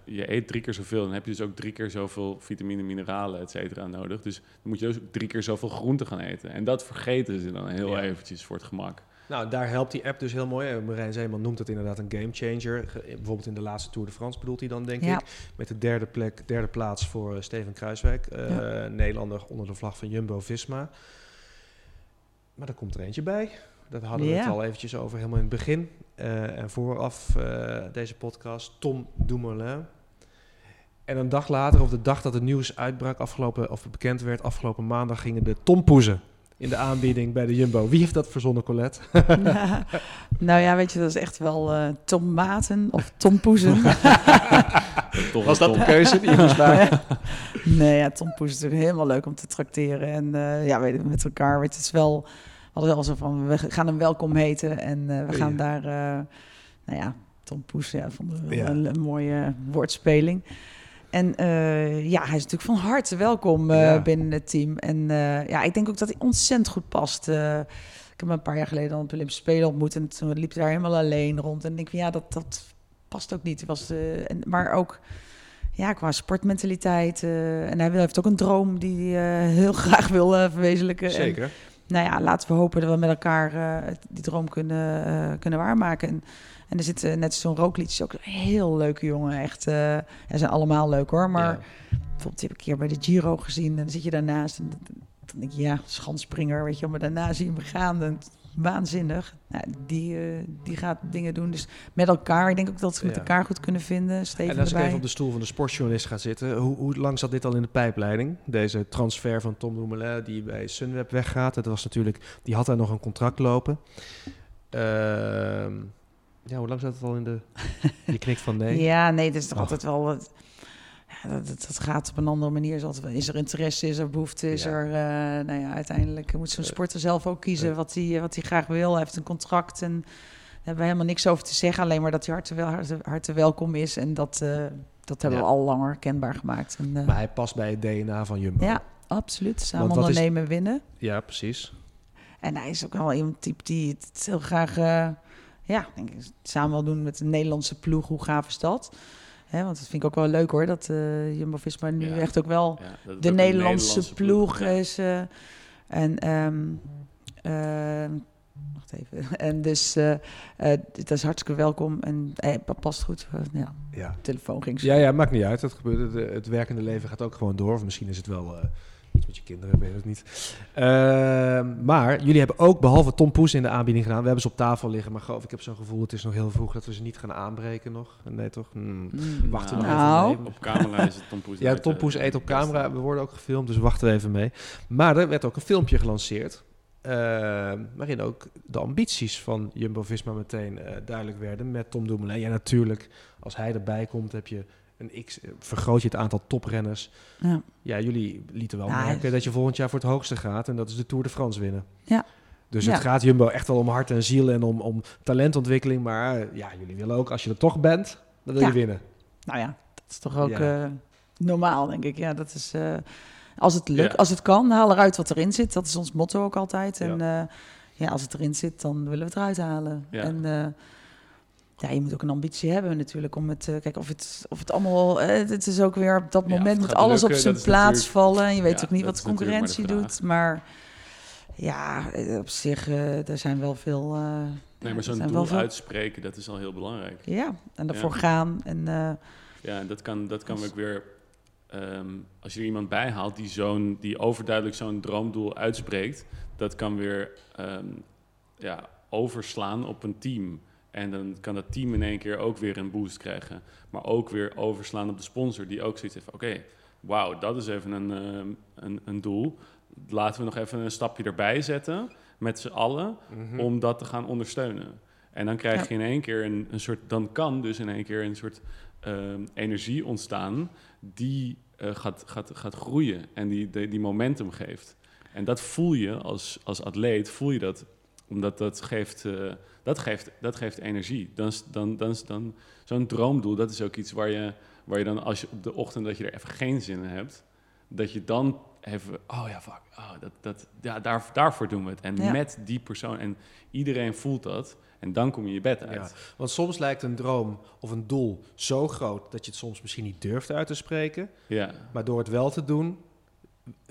je eet drie keer zoveel, dan heb je dus ook drie keer zoveel vitamine, mineralen, et cetera nodig. Dus dan moet je dus ook drie keer zoveel groente gaan eten. En dat vergeten ze dan heel Ja. eventjes voor het gemak. Nou, daar helpt die app dus heel mooi. Eh, Marijn Zeeman noemt het inderdaad een gamechanger. Ge- Bijvoorbeeld in de laatste Tour de France bedoelt hij dan, denk Ja. ik. Met de derde, plek, derde plaats voor eh, Steven Kruiswijk. eh, Ja. Nederlander onder de vlag van Jumbo-Visma. Maar er komt er eentje bij. Daar hadden we Ja. het al eventjes over helemaal in het begin. Eh, en vooraf eh, deze podcast, Tom Dumoulin. En een dag later, of de dag dat het nieuws uitbrak, afgelopen, of bekend werd, afgelopen maandag gingen de tompoezen in de aanbieding bij de Jumbo. Wie heeft dat verzonnen, Colette? nou ja, weet je, dat is echt wel eh tomaten of tompoezen. Toch Was een dat de keuze die je moest maken? nee, ja, tompoes is natuurlijk helemaal leuk om te trakteren. En eh, ja, weet je, met elkaar, weet je, het is wel... We hadden wel zo van, we gaan hem welkom heten en eh, we gaan Ja. daar... eh, nou ja, tompoes, ja, vonden we Ja. een, een mooie woordspeling. En eh, ja, hij is natuurlijk van harte welkom eh, Ja. binnen het team. En eh, ja, ik denk ook dat hij ontzettend goed past. Ik heb hem een paar jaar geleden op de Olympische Spelen ontmoet. En toen liep hij daar helemaal alleen rond. En ik denk van ja, dat, dat past ook niet. Hij Was, en, maar ook ja, qua sportmentaliteit. en hij heeft ook een droom die hij heel graag wil verwezenlijken. En, Zeker. nou ja, laten we hopen dat we met elkaar het- die droom kunnen, kunnen waarmaken. En, en er zit net zo'n rookliedje ook een heel leuke jongen. Echt, ze zijn allemaal leuk hoor. Maar Ja. bijvoorbeeld heb ik een keer bij de Giro gezien. En dan zit je daarnaast en dan denk je, ja, schansspringer, weet je. Maar daarna zie je hem gaan. En, waanzinnig. Nou, die, eh, die gaat dingen doen. Dus met elkaar. Ik denk ook dat ze met Ja. elkaar goed kunnen vinden. Steven En als ik even op de stoel van de sportjournalist ga zitten, hoe, hoe lang zat dit al in de pijpleiding? Deze transfer van Tom Dumoulin die bij Sunweb weggaat. Dat was natuurlijk, die had daar nog een contract lopen. Ehm, ja, hoe lang zat het al in de... Je knikt van nee. Ja, nee, dat is toch Oh. altijd wel... ja, dat, dat, dat gaat op een andere manier. Is, altijd, is er interesse, is er behoefte, is Ja. er... eh, nou ja, uiteindelijk moet zo'n Eh, sporter zelf ook kiezen eh. wat hij wat hij graag wil. Hij heeft een contract en daar hebben we helemaal niks over te zeggen. Alleen maar dat hij harte, wel, harte, harte welkom is. En dat, dat hebben Ja. we al langer kenbaar gemaakt. En, Maar hij past bij het DNA van Jumbo. ja, absoluut. Samen is- ondernemen, winnen. Ja, precies. En hij is ook wel iemand type die het heel graag, ja, denk ik, samen wil doen met de Nederlandse ploeg. Hoe gaaf is dat? Hè, want dat vind ik ook wel leuk hoor, dat eh Jumbo-Visma nu Ja. echt ook wel Ja, dat het ook de Nederlandse, ploeg, ja. is. eh, en, ehm, eh, wacht even. En dus, eh eh, dat is hartstikke welkom. En hij past goed. Ja, Ja. telefoon ging zo. Ja, ja, maakt niet uit. Het, gebeurt, het, het werkende leven gaat ook gewoon door. Of misschien is het wel eh, iets met je kinderen, weet het niet. Ehm, maar jullie hebben ook, behalve Tom Poes in de aanbieding gedaan, we hebben ze op tafel liggen. Maar geloof, ik heb zo'n gevoel, het is nog heel vroeg dat we ze niet gaan aanbreken nog. Nee, toch? Hmm. Mm. Wachten we nog Nou. even mee. Op camera is het Tom Poes. Ja, Tom eh, Poes eet op het beste. camera. We worden ook gefilmd, dus wachten we even mee. Maar er werd ook een filmpje gelanceerd. eh, waarin ook de ambities van Jumbo-Visma meteen eh, duidelijk werden met Tom Dumoulin. Ja, natuurlijk, als hij erbij komt, heb je een x, eh, vergroot je het aantal toprenners. Ja. Ja, jullie lieten wel Ja, merken is- dat je volgend jaar voor het hoogste gaat. En dat is de Tour de France winnen. Ja. Dus Ja. het gaat Jumbo echt wel om hart en ziel en om, om talentontwikkeling. Maar eh, ja, jullie willen ook, als je er toch bent, dan wil Ja. je winnen. Nou ja, dat is toch ook Ja. eh, normaal, denk ik. Ja, dat is... eh, als het lukt, Ja. als het kan, haal eruit wat erin zit. Dat is ons motto ook altijd. Ja. En eh, ja, als het erin zit, dan willen we het eruit halen. Ja. En eh, ja, je moet ook een ambitie hebben natuurlijk om het... eh, kijk, of het, of het allemaal... eh, het is ook weer op dat Ja, moment moet alles lukken, op zijn plaats vallen. En je weet Ja, ook niet wat de maar concurrentie doet. Maar ja, eh, op zich, er zijn wel veel... ja, Nee, maar zo'n doel veel- uitspreken, dat is al heel belangrijk. Ja, en daarvoor Ja. gaan. En Ja, en dat kan, dat kan Als- ook weer... ehm, als je er iemand bij haalt die, zo'n, die overduidelijk zo'n droomdoel uitspreekt... dat kan weer ehm, ja, overslaan op een team. En dan kan dat team in één keer ook weer een boost krijgen. Maar ook weer overslaan op de sponsor... die ook zoiets heeft van... oké, wauw, dat is even een, ehm, een, een doel. laten we nog even een stapje erbij zetten met z'n allen Mhm. om dat te gaan ondersteunen. En dan krijg Ja. je in één keer een, een soort, dan kan dus in één keer een soort ehm, energie ontstaan die eh, gaat, gaat, gaat groeien en die, die, die momentum geeft. En dat voel je als, als atleet, voel je dat, omdat dat geeft, eh, dat geeft, dat geeft energie. Dan, is- dan, dan, is- dan, Zo'n droomdoel, dat is ook iets waar je, waar je dan als je op de ochtend dat je er even geen zin in hebt, dat je dan even, oh ja, fuck, oh, dat, dat, ja, daar, daarvoor doen we het. En Ja. met die persoon, en iedereen voelt dat, en dan kom je je bed uit. Ja, want soms lijkt een droom of een doel zo groot dat je het soms misschien niet durft uit te spreken. Ja. Maar door het wel te doen,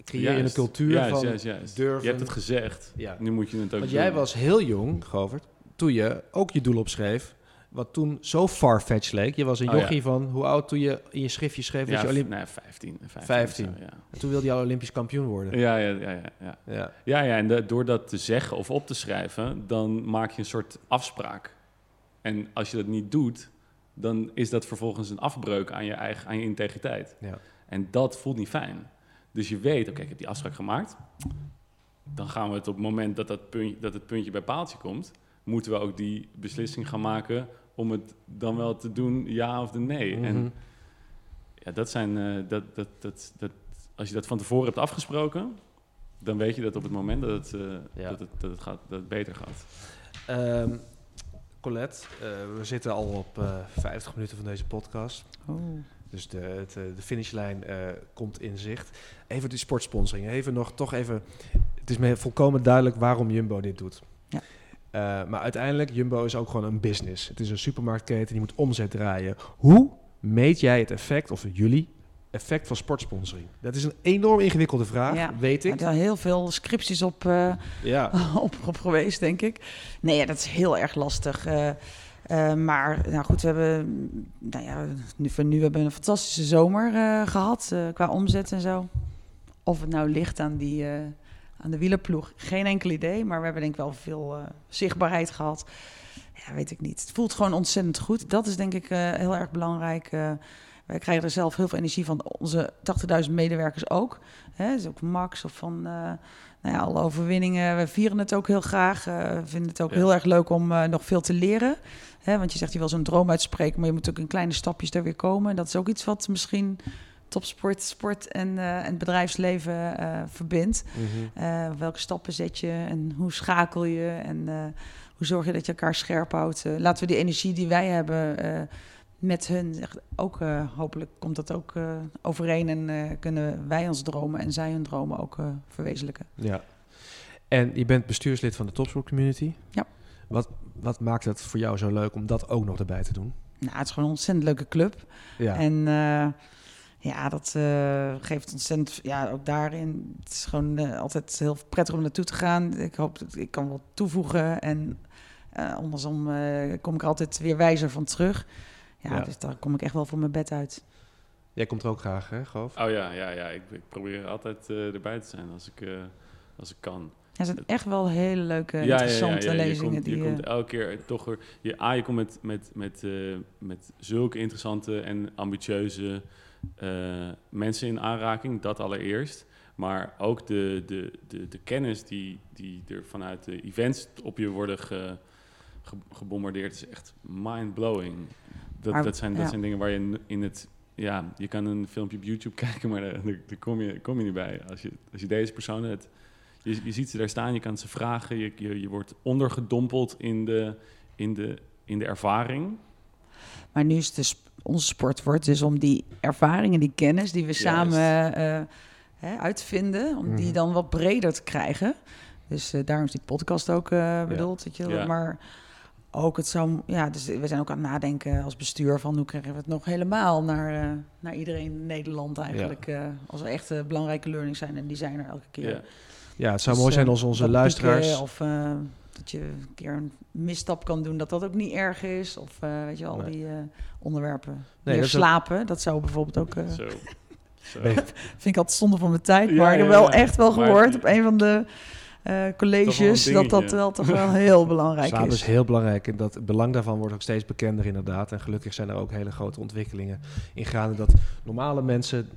creëer je een cultuur juist, van juist, juist. durven. Je hebt het gezegd, Ja. nu moet je het ook Want doen. jij was heel jong, Govert, toen je ook je doel opschreef. Wat toen zo farfetched leek. Je was een Oh, ja. van hoe oud toen je in je schriftje schreef dat ja, je f- Olymp- nee, 15. 15. 15. of zo, ja. En toen wilde je al Olympisch kampioen worden. Ja, ja, ja, ja, ja. Ja. Ja, ja en de- door dat te zeggen of op te schrijven, dan maak je een soort afspraak. En als je dat niet doet, dan is dat vervolgens een afbreuk aan je eigen aan je integriteit. Ja. En dat voelt niet fijn. Dus je weet, oké, ik heb die afspraak gemaakt. Dan gaan we het op het moment dat, dat, puntje, dat het puntje bij paaltje komt, moeten we ook die beslissing gaan maken om het dan wel te doen, ja of de nee. Mhm. En ja, dat zijn, eh, dat, dat, dat, dat, als je dat van tevoren hebt afgesproken, dan weet je dat op het moment dat het, eh, Ja. dat het, dat het, gaat, dat het beter gaat. Ehm, Colette, eh, we zitten al op eh 50 minuten van deze podcast. Oh. Dus de, het, eh, de finishlijn eh, komt in zicht. Even die sportsponsoring. Even nog, toch even. Het is me volkomen duidelijk waarom Jumbo dit doet. Ja. Eh, maar uiteindelijk, Jumbo is ook gewoon een business. Het is een supermarktketen, die moet omzet draaien. Hoe meet jij het effect, of jullie, effect van sportsponsoring? Dat is een enorm ingewikkelde vraag, Ja. weet ik. Er zijn heel veel scripties op, eh, Ja, op, op geweest, denk ik. Nee, dat is heel erg lastig. Eh, maar nou goed, we hebben, nou ja, nu, voor nu hebben we een fantastische zomer eh, gehad eh, qua omzet en zo. Of het nou ligt aan, die, aan de wielerploeg, geen enkel idee. Maar we hebben denk ik wel veel zichtbaarheid gehad. Ja, weet ik niet. Het voelt gewoon ontzettend goed. Dat is denk ik heel erg belangrijk. wij krijgen er zelf heel veel energie van. Onze 80.000 medewerkers ook. Hè, dus ook Max of van nou ja, alle overwinningen. We vieren het ook heel graag. we vinden het ook Ja. heel erg leuk om nog veel te leren. Hè, want je zegt je wil zo'n droom uitspreken, maar je moet ook in kleine stapjes er weer komen. Dat is ook iets wat misschien topsport, sport en, eh, en het bedrijfsleven eh, verbindt. Mhm. Eh, welke stappen zet je en hoe schakel je en hoe zorg je dat je elkaar scherp houdt? Laten we die energie die wij hebben met hun ook, hopelijk komt dat ook overeen en kunnen wij ons dromen en zij hun dromen ook verwezenlijken. ja. En je bent bestuurslid van de Topsport Community. Ja. Wat, wat maakt het voor jou zo leuk om dat ook nog erbij te doen? Nou, het is gewoon een ontzettend leuke club. Ja. En eh, ja, dat eh, geeft ontzettend, ja, ook daarin. Het is gewoon eh, altijd heel prettig om naartoe te gaan. Ik hoop dat ik kan wat toevoegen. En eh andersom eh, kom ik er altijd weer wijzer van terug. Ja, Ja. dus daar kom ik echt wel voor mijn bed uit. Jij komt er ook graag, hè, Goof? Oh ja, ja, ja. Ik, ik probeer altijd eh, erbij te zijn als ik, eh, als ik kan. Ja, het zijn echt wel hele leuke, Ja, ja, ja, interessante ja, Je komt, je die, komt eh, elke keer toch weer... Je, A, je komt met, met, met, eh, met zulke interessante en ambitieuze eh, mensen in aanraking. Dat allereerst. Maar ook de, de, de, de kennis die, die er vanuit de events op je worden ge, ge- gebombardeerd... is echt mind-blowing. Dat, Maar- dat, zijn, dat zijn dingen waar je in het... Ja, je kan een filmpje op YouTube kijken, maar daar, daar, kom, je, kom je niet bij. Als je, als je deze personen... Het, je, je ziet ze daar staan, je kan ze vragen, je, je, je wordt ondergedompeld in de, in, de, in de ervaring. Maar nu is de sp- onze sport wordt dus om die ervaringen, die kennis die we samen eh, hè, uitvinden, om die Mhm. dan wat breder te krijgen. Dus eh, daarom is die podcast ook eh, bedoeld. weet je. Ja. Maar ook het zou, ja, dus we zijn ook aan het nadenken als bestuur van hoe krijgen we het nog helemaal naar, eh, naar iedereen in Nederland eigenlijk. eh, als er echt eh, belangrijke learnings zijn en die zijn er elke keer. Ja. Ja, het zou Dus, mooi zijn eh, als onze luisteraars... pieken Of eh, dat je een keer een misstap kan doen, dat dat ook niet erg is. Of eh, weet je wel, al Nee. die eh, onderwerpen. Nee, Meer dat ook- slapen, dat zou bijvoorbeeld ook... eh, Zo. Zo. Vind ik altijd zonde van mijn tijd. Ja, maar ik heb wel echt wel Maar- gehoord op een van de eh, colleges... Dat dat wel toch wel heel belangrijk Slaap is is. heel belangrijk en dat het belang daarvan wordt ook steeds bekender inderdaad. En gelukkig zijn er ook hele grote ontwikkelingen in gaande dat normale mensen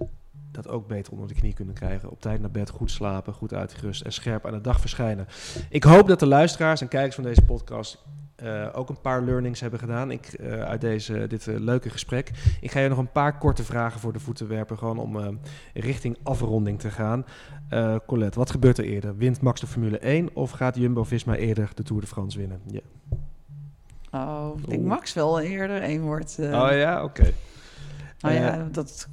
dat ook beter onder de knie kunnen krijgen. Op tijd naar bed, goed slapen, goed uitgerust en scherp aan de dag verschijnen. Ik hoop dat de luisteraars en kijkers van deze podcast eh, ook een paar learnings hebben gedaan ik, eh, uit deze, dit eh, leuke gesprek. Ik ga je nog een paar korte vragen voor de voeten werpen, gewoon om richting afronding te gaan. Colette, wat gebeurt er eerder? Wint Max de Formule 1 of gaat Jumbo-Visma eerder de Tour de France winnen? Ja. Oh, ik denk. Max wel eerder één wordt. oh ja, oké. Nou Eh, ja, dat,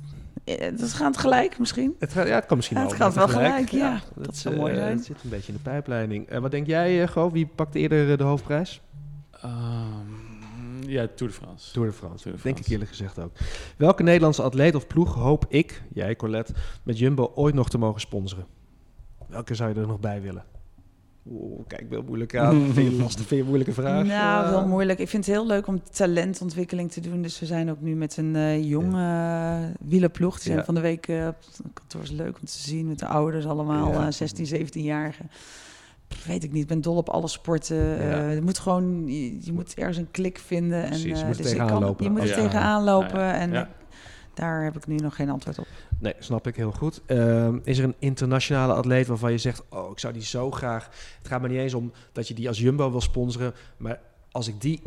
eh, dat gaat gelijk misschien. Het, gaat, ja, het kan misschien Ja, wel. het gaat wel gelijk, ja. dat, Dat zou eh, mooi zijn. Het zit een beetje in de pijpleiding. Eh, wat denk jij, uh, Goof? Wie pakt eerder eh, de hoofdprijs? Ehm, ja, Tour de France. Tour de France. Tour de Denk ik France. eerlijk gezegd ook. Welke Nederlandse atleet of ploeg hoop ik, jij Colette, met Jumbo ooit nog te mogen sponsoren? Welke zou je er nog bij willen? Oeh, kijk, wel moeilijk aan. vind je lastig, vind je een moeilijke vraag? Nou, wel moeilijk. Ik vind het heel leuk om talentontwikkeling te doen. Dus we zijn ook nu met een eh jonge eh, wielerploeg. Die zijn Ja. van de week eh, op het kantoor is leuk om te zien. Met de ouders allemaal, Ja. eh, 16, 17-jarigen. Pff, Weet ik niet, ik ben dol op alle sporten. Eh, je moet gewoon, je, je moet ergens een klik vinden. Precies, en, je eh, moet er dus tegenaan kan- lopen. Je moet er Ja. tegenaan lopen. En daar heb ik nu nog geen antwoord op. Nee, snap ik heel goed. Ehm, is er een internationale atleet waarvan je zegt... oh, ik zou die zo graag... Het gaat me niet eens om dat je die als Jumbo wil sponsoren... maar als ik die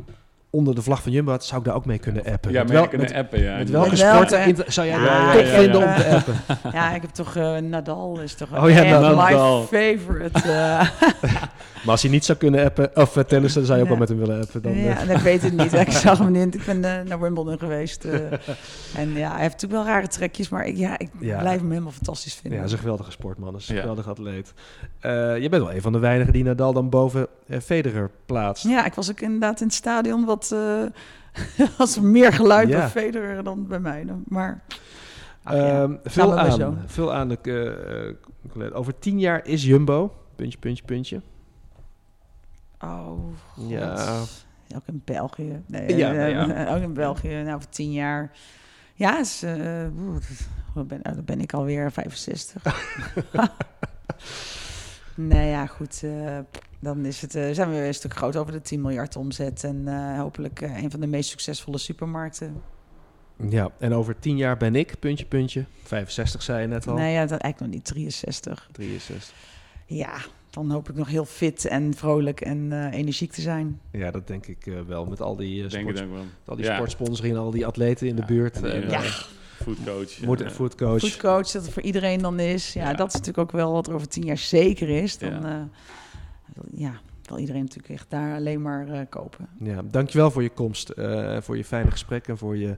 onder de vlag van Jumbo had... zou ik daar ook mee kunnen appen. Ja, met, maar wel- je kunnen met, appen, ja. met welke Met sport welke- inter- zou jij Ja, top vinden ja. om te appen? Ja, ik heb toch eh, Nadal is toch Oh ja, Nadal. my favorite. eh. Maar als hij niet zou kunnen appen... of uh, tennissen, dan zou je ook Ja. wel met hem willen appen. Dan, ja, eh. dat weet ik niet. Ik zag hem niet. Ik ben eh, naar Wimbledon geweest. eh. en ja, hij heeft natuurlijk wel rare trekjes, maar ik, ja, ik Ja. blijf hem helemaal fantastisch vinden. Ja, hij is een geweldige sportman. Dat is een Ja. geweldige atleet. Eh, je bent wel een van de weinigen die Nadal dan boven eh, Federer plaatst. Ja, ik was ook inderdaad in het stadion wat eh was meer geluid Ja. bij Federer dan bij mij. dan. Maar ja, Ehm, vul, zo. aan, vul aan. De, over tien jaar is Jumbo... Puntje, puntje, puntje. Oh, God. Ja. Ook in België. Nee, Ja, ja. eh, ook in België. Nou, voor tien jaar. Ja, dat ben, nou, dan ben ik alweer 65. nee, ja, goed. eh, dan is het, zijn we weer een stuk groot over de 10 miljard omzet. En hopelijk een van de meest succesvolle supermarkten. Ja, en over tien jaar ben ik, puntje, puntje. 65 zei je net al. Nee, ja, dat eigenlijk nog niet 63. 63. Ja, dan hoop ik nog heel fit en vrolijk en eh, energiek te zijn. Ja, dat denk ik eh, wel. Met al die, eh, denk sport, het ook wel. al die Ja. sportsponsoring en al die atleten in de Ja, buurt. en En, Ja. Foodcoach. Moet een foodcoach. Foodcoach, dat het voor iedereen dan is. Ja, Ja. dat is natuurlijk ook wel wat er over tien jaar zeker is. Dan Ja. ja, wil, ja, wil iedereen natuurlijk echt daar alleen maar eh, kopen. Ja, dankjewel voor je komst, eh, voor je fijne gesprek en voor je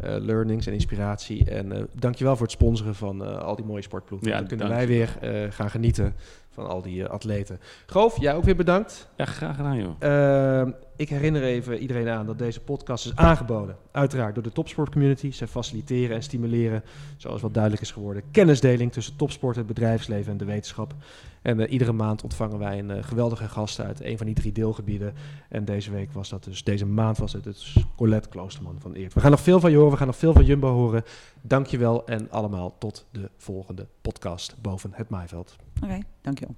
eh, learnings en inspiratie. En eh dankjewel voor het sponsoren van eh, al die mooie sportploegen. Ja, Dan kunnen wij weer eh, gaan genieten van al die eh, atleten. Goof, jij ook weer bedankt. Ja, graag gedaan, joh. Eh, ik herinner even iedereen aan dat deze podcast is aangeboden. Uiteraard door de topsportcommunity. Zij faciliteren en stimuleren, zoals wat duidelijk is geworden, kennisdeling tussen topsport, het bedrijfsleven en de wetenschap. En eh, iedere maand ontvangen wij een eh, geweldige gast uit een van die drie deelgebieden. En deze week was dat dus, deze maand was het dus Colette Kloosterman van Eert. We gaan nog veel van je horen, we gaan nog veel van Jumbo horen. Dankjewel en allemaal tot de volgende podcast boven het maaiveld. Oké, dankjewel.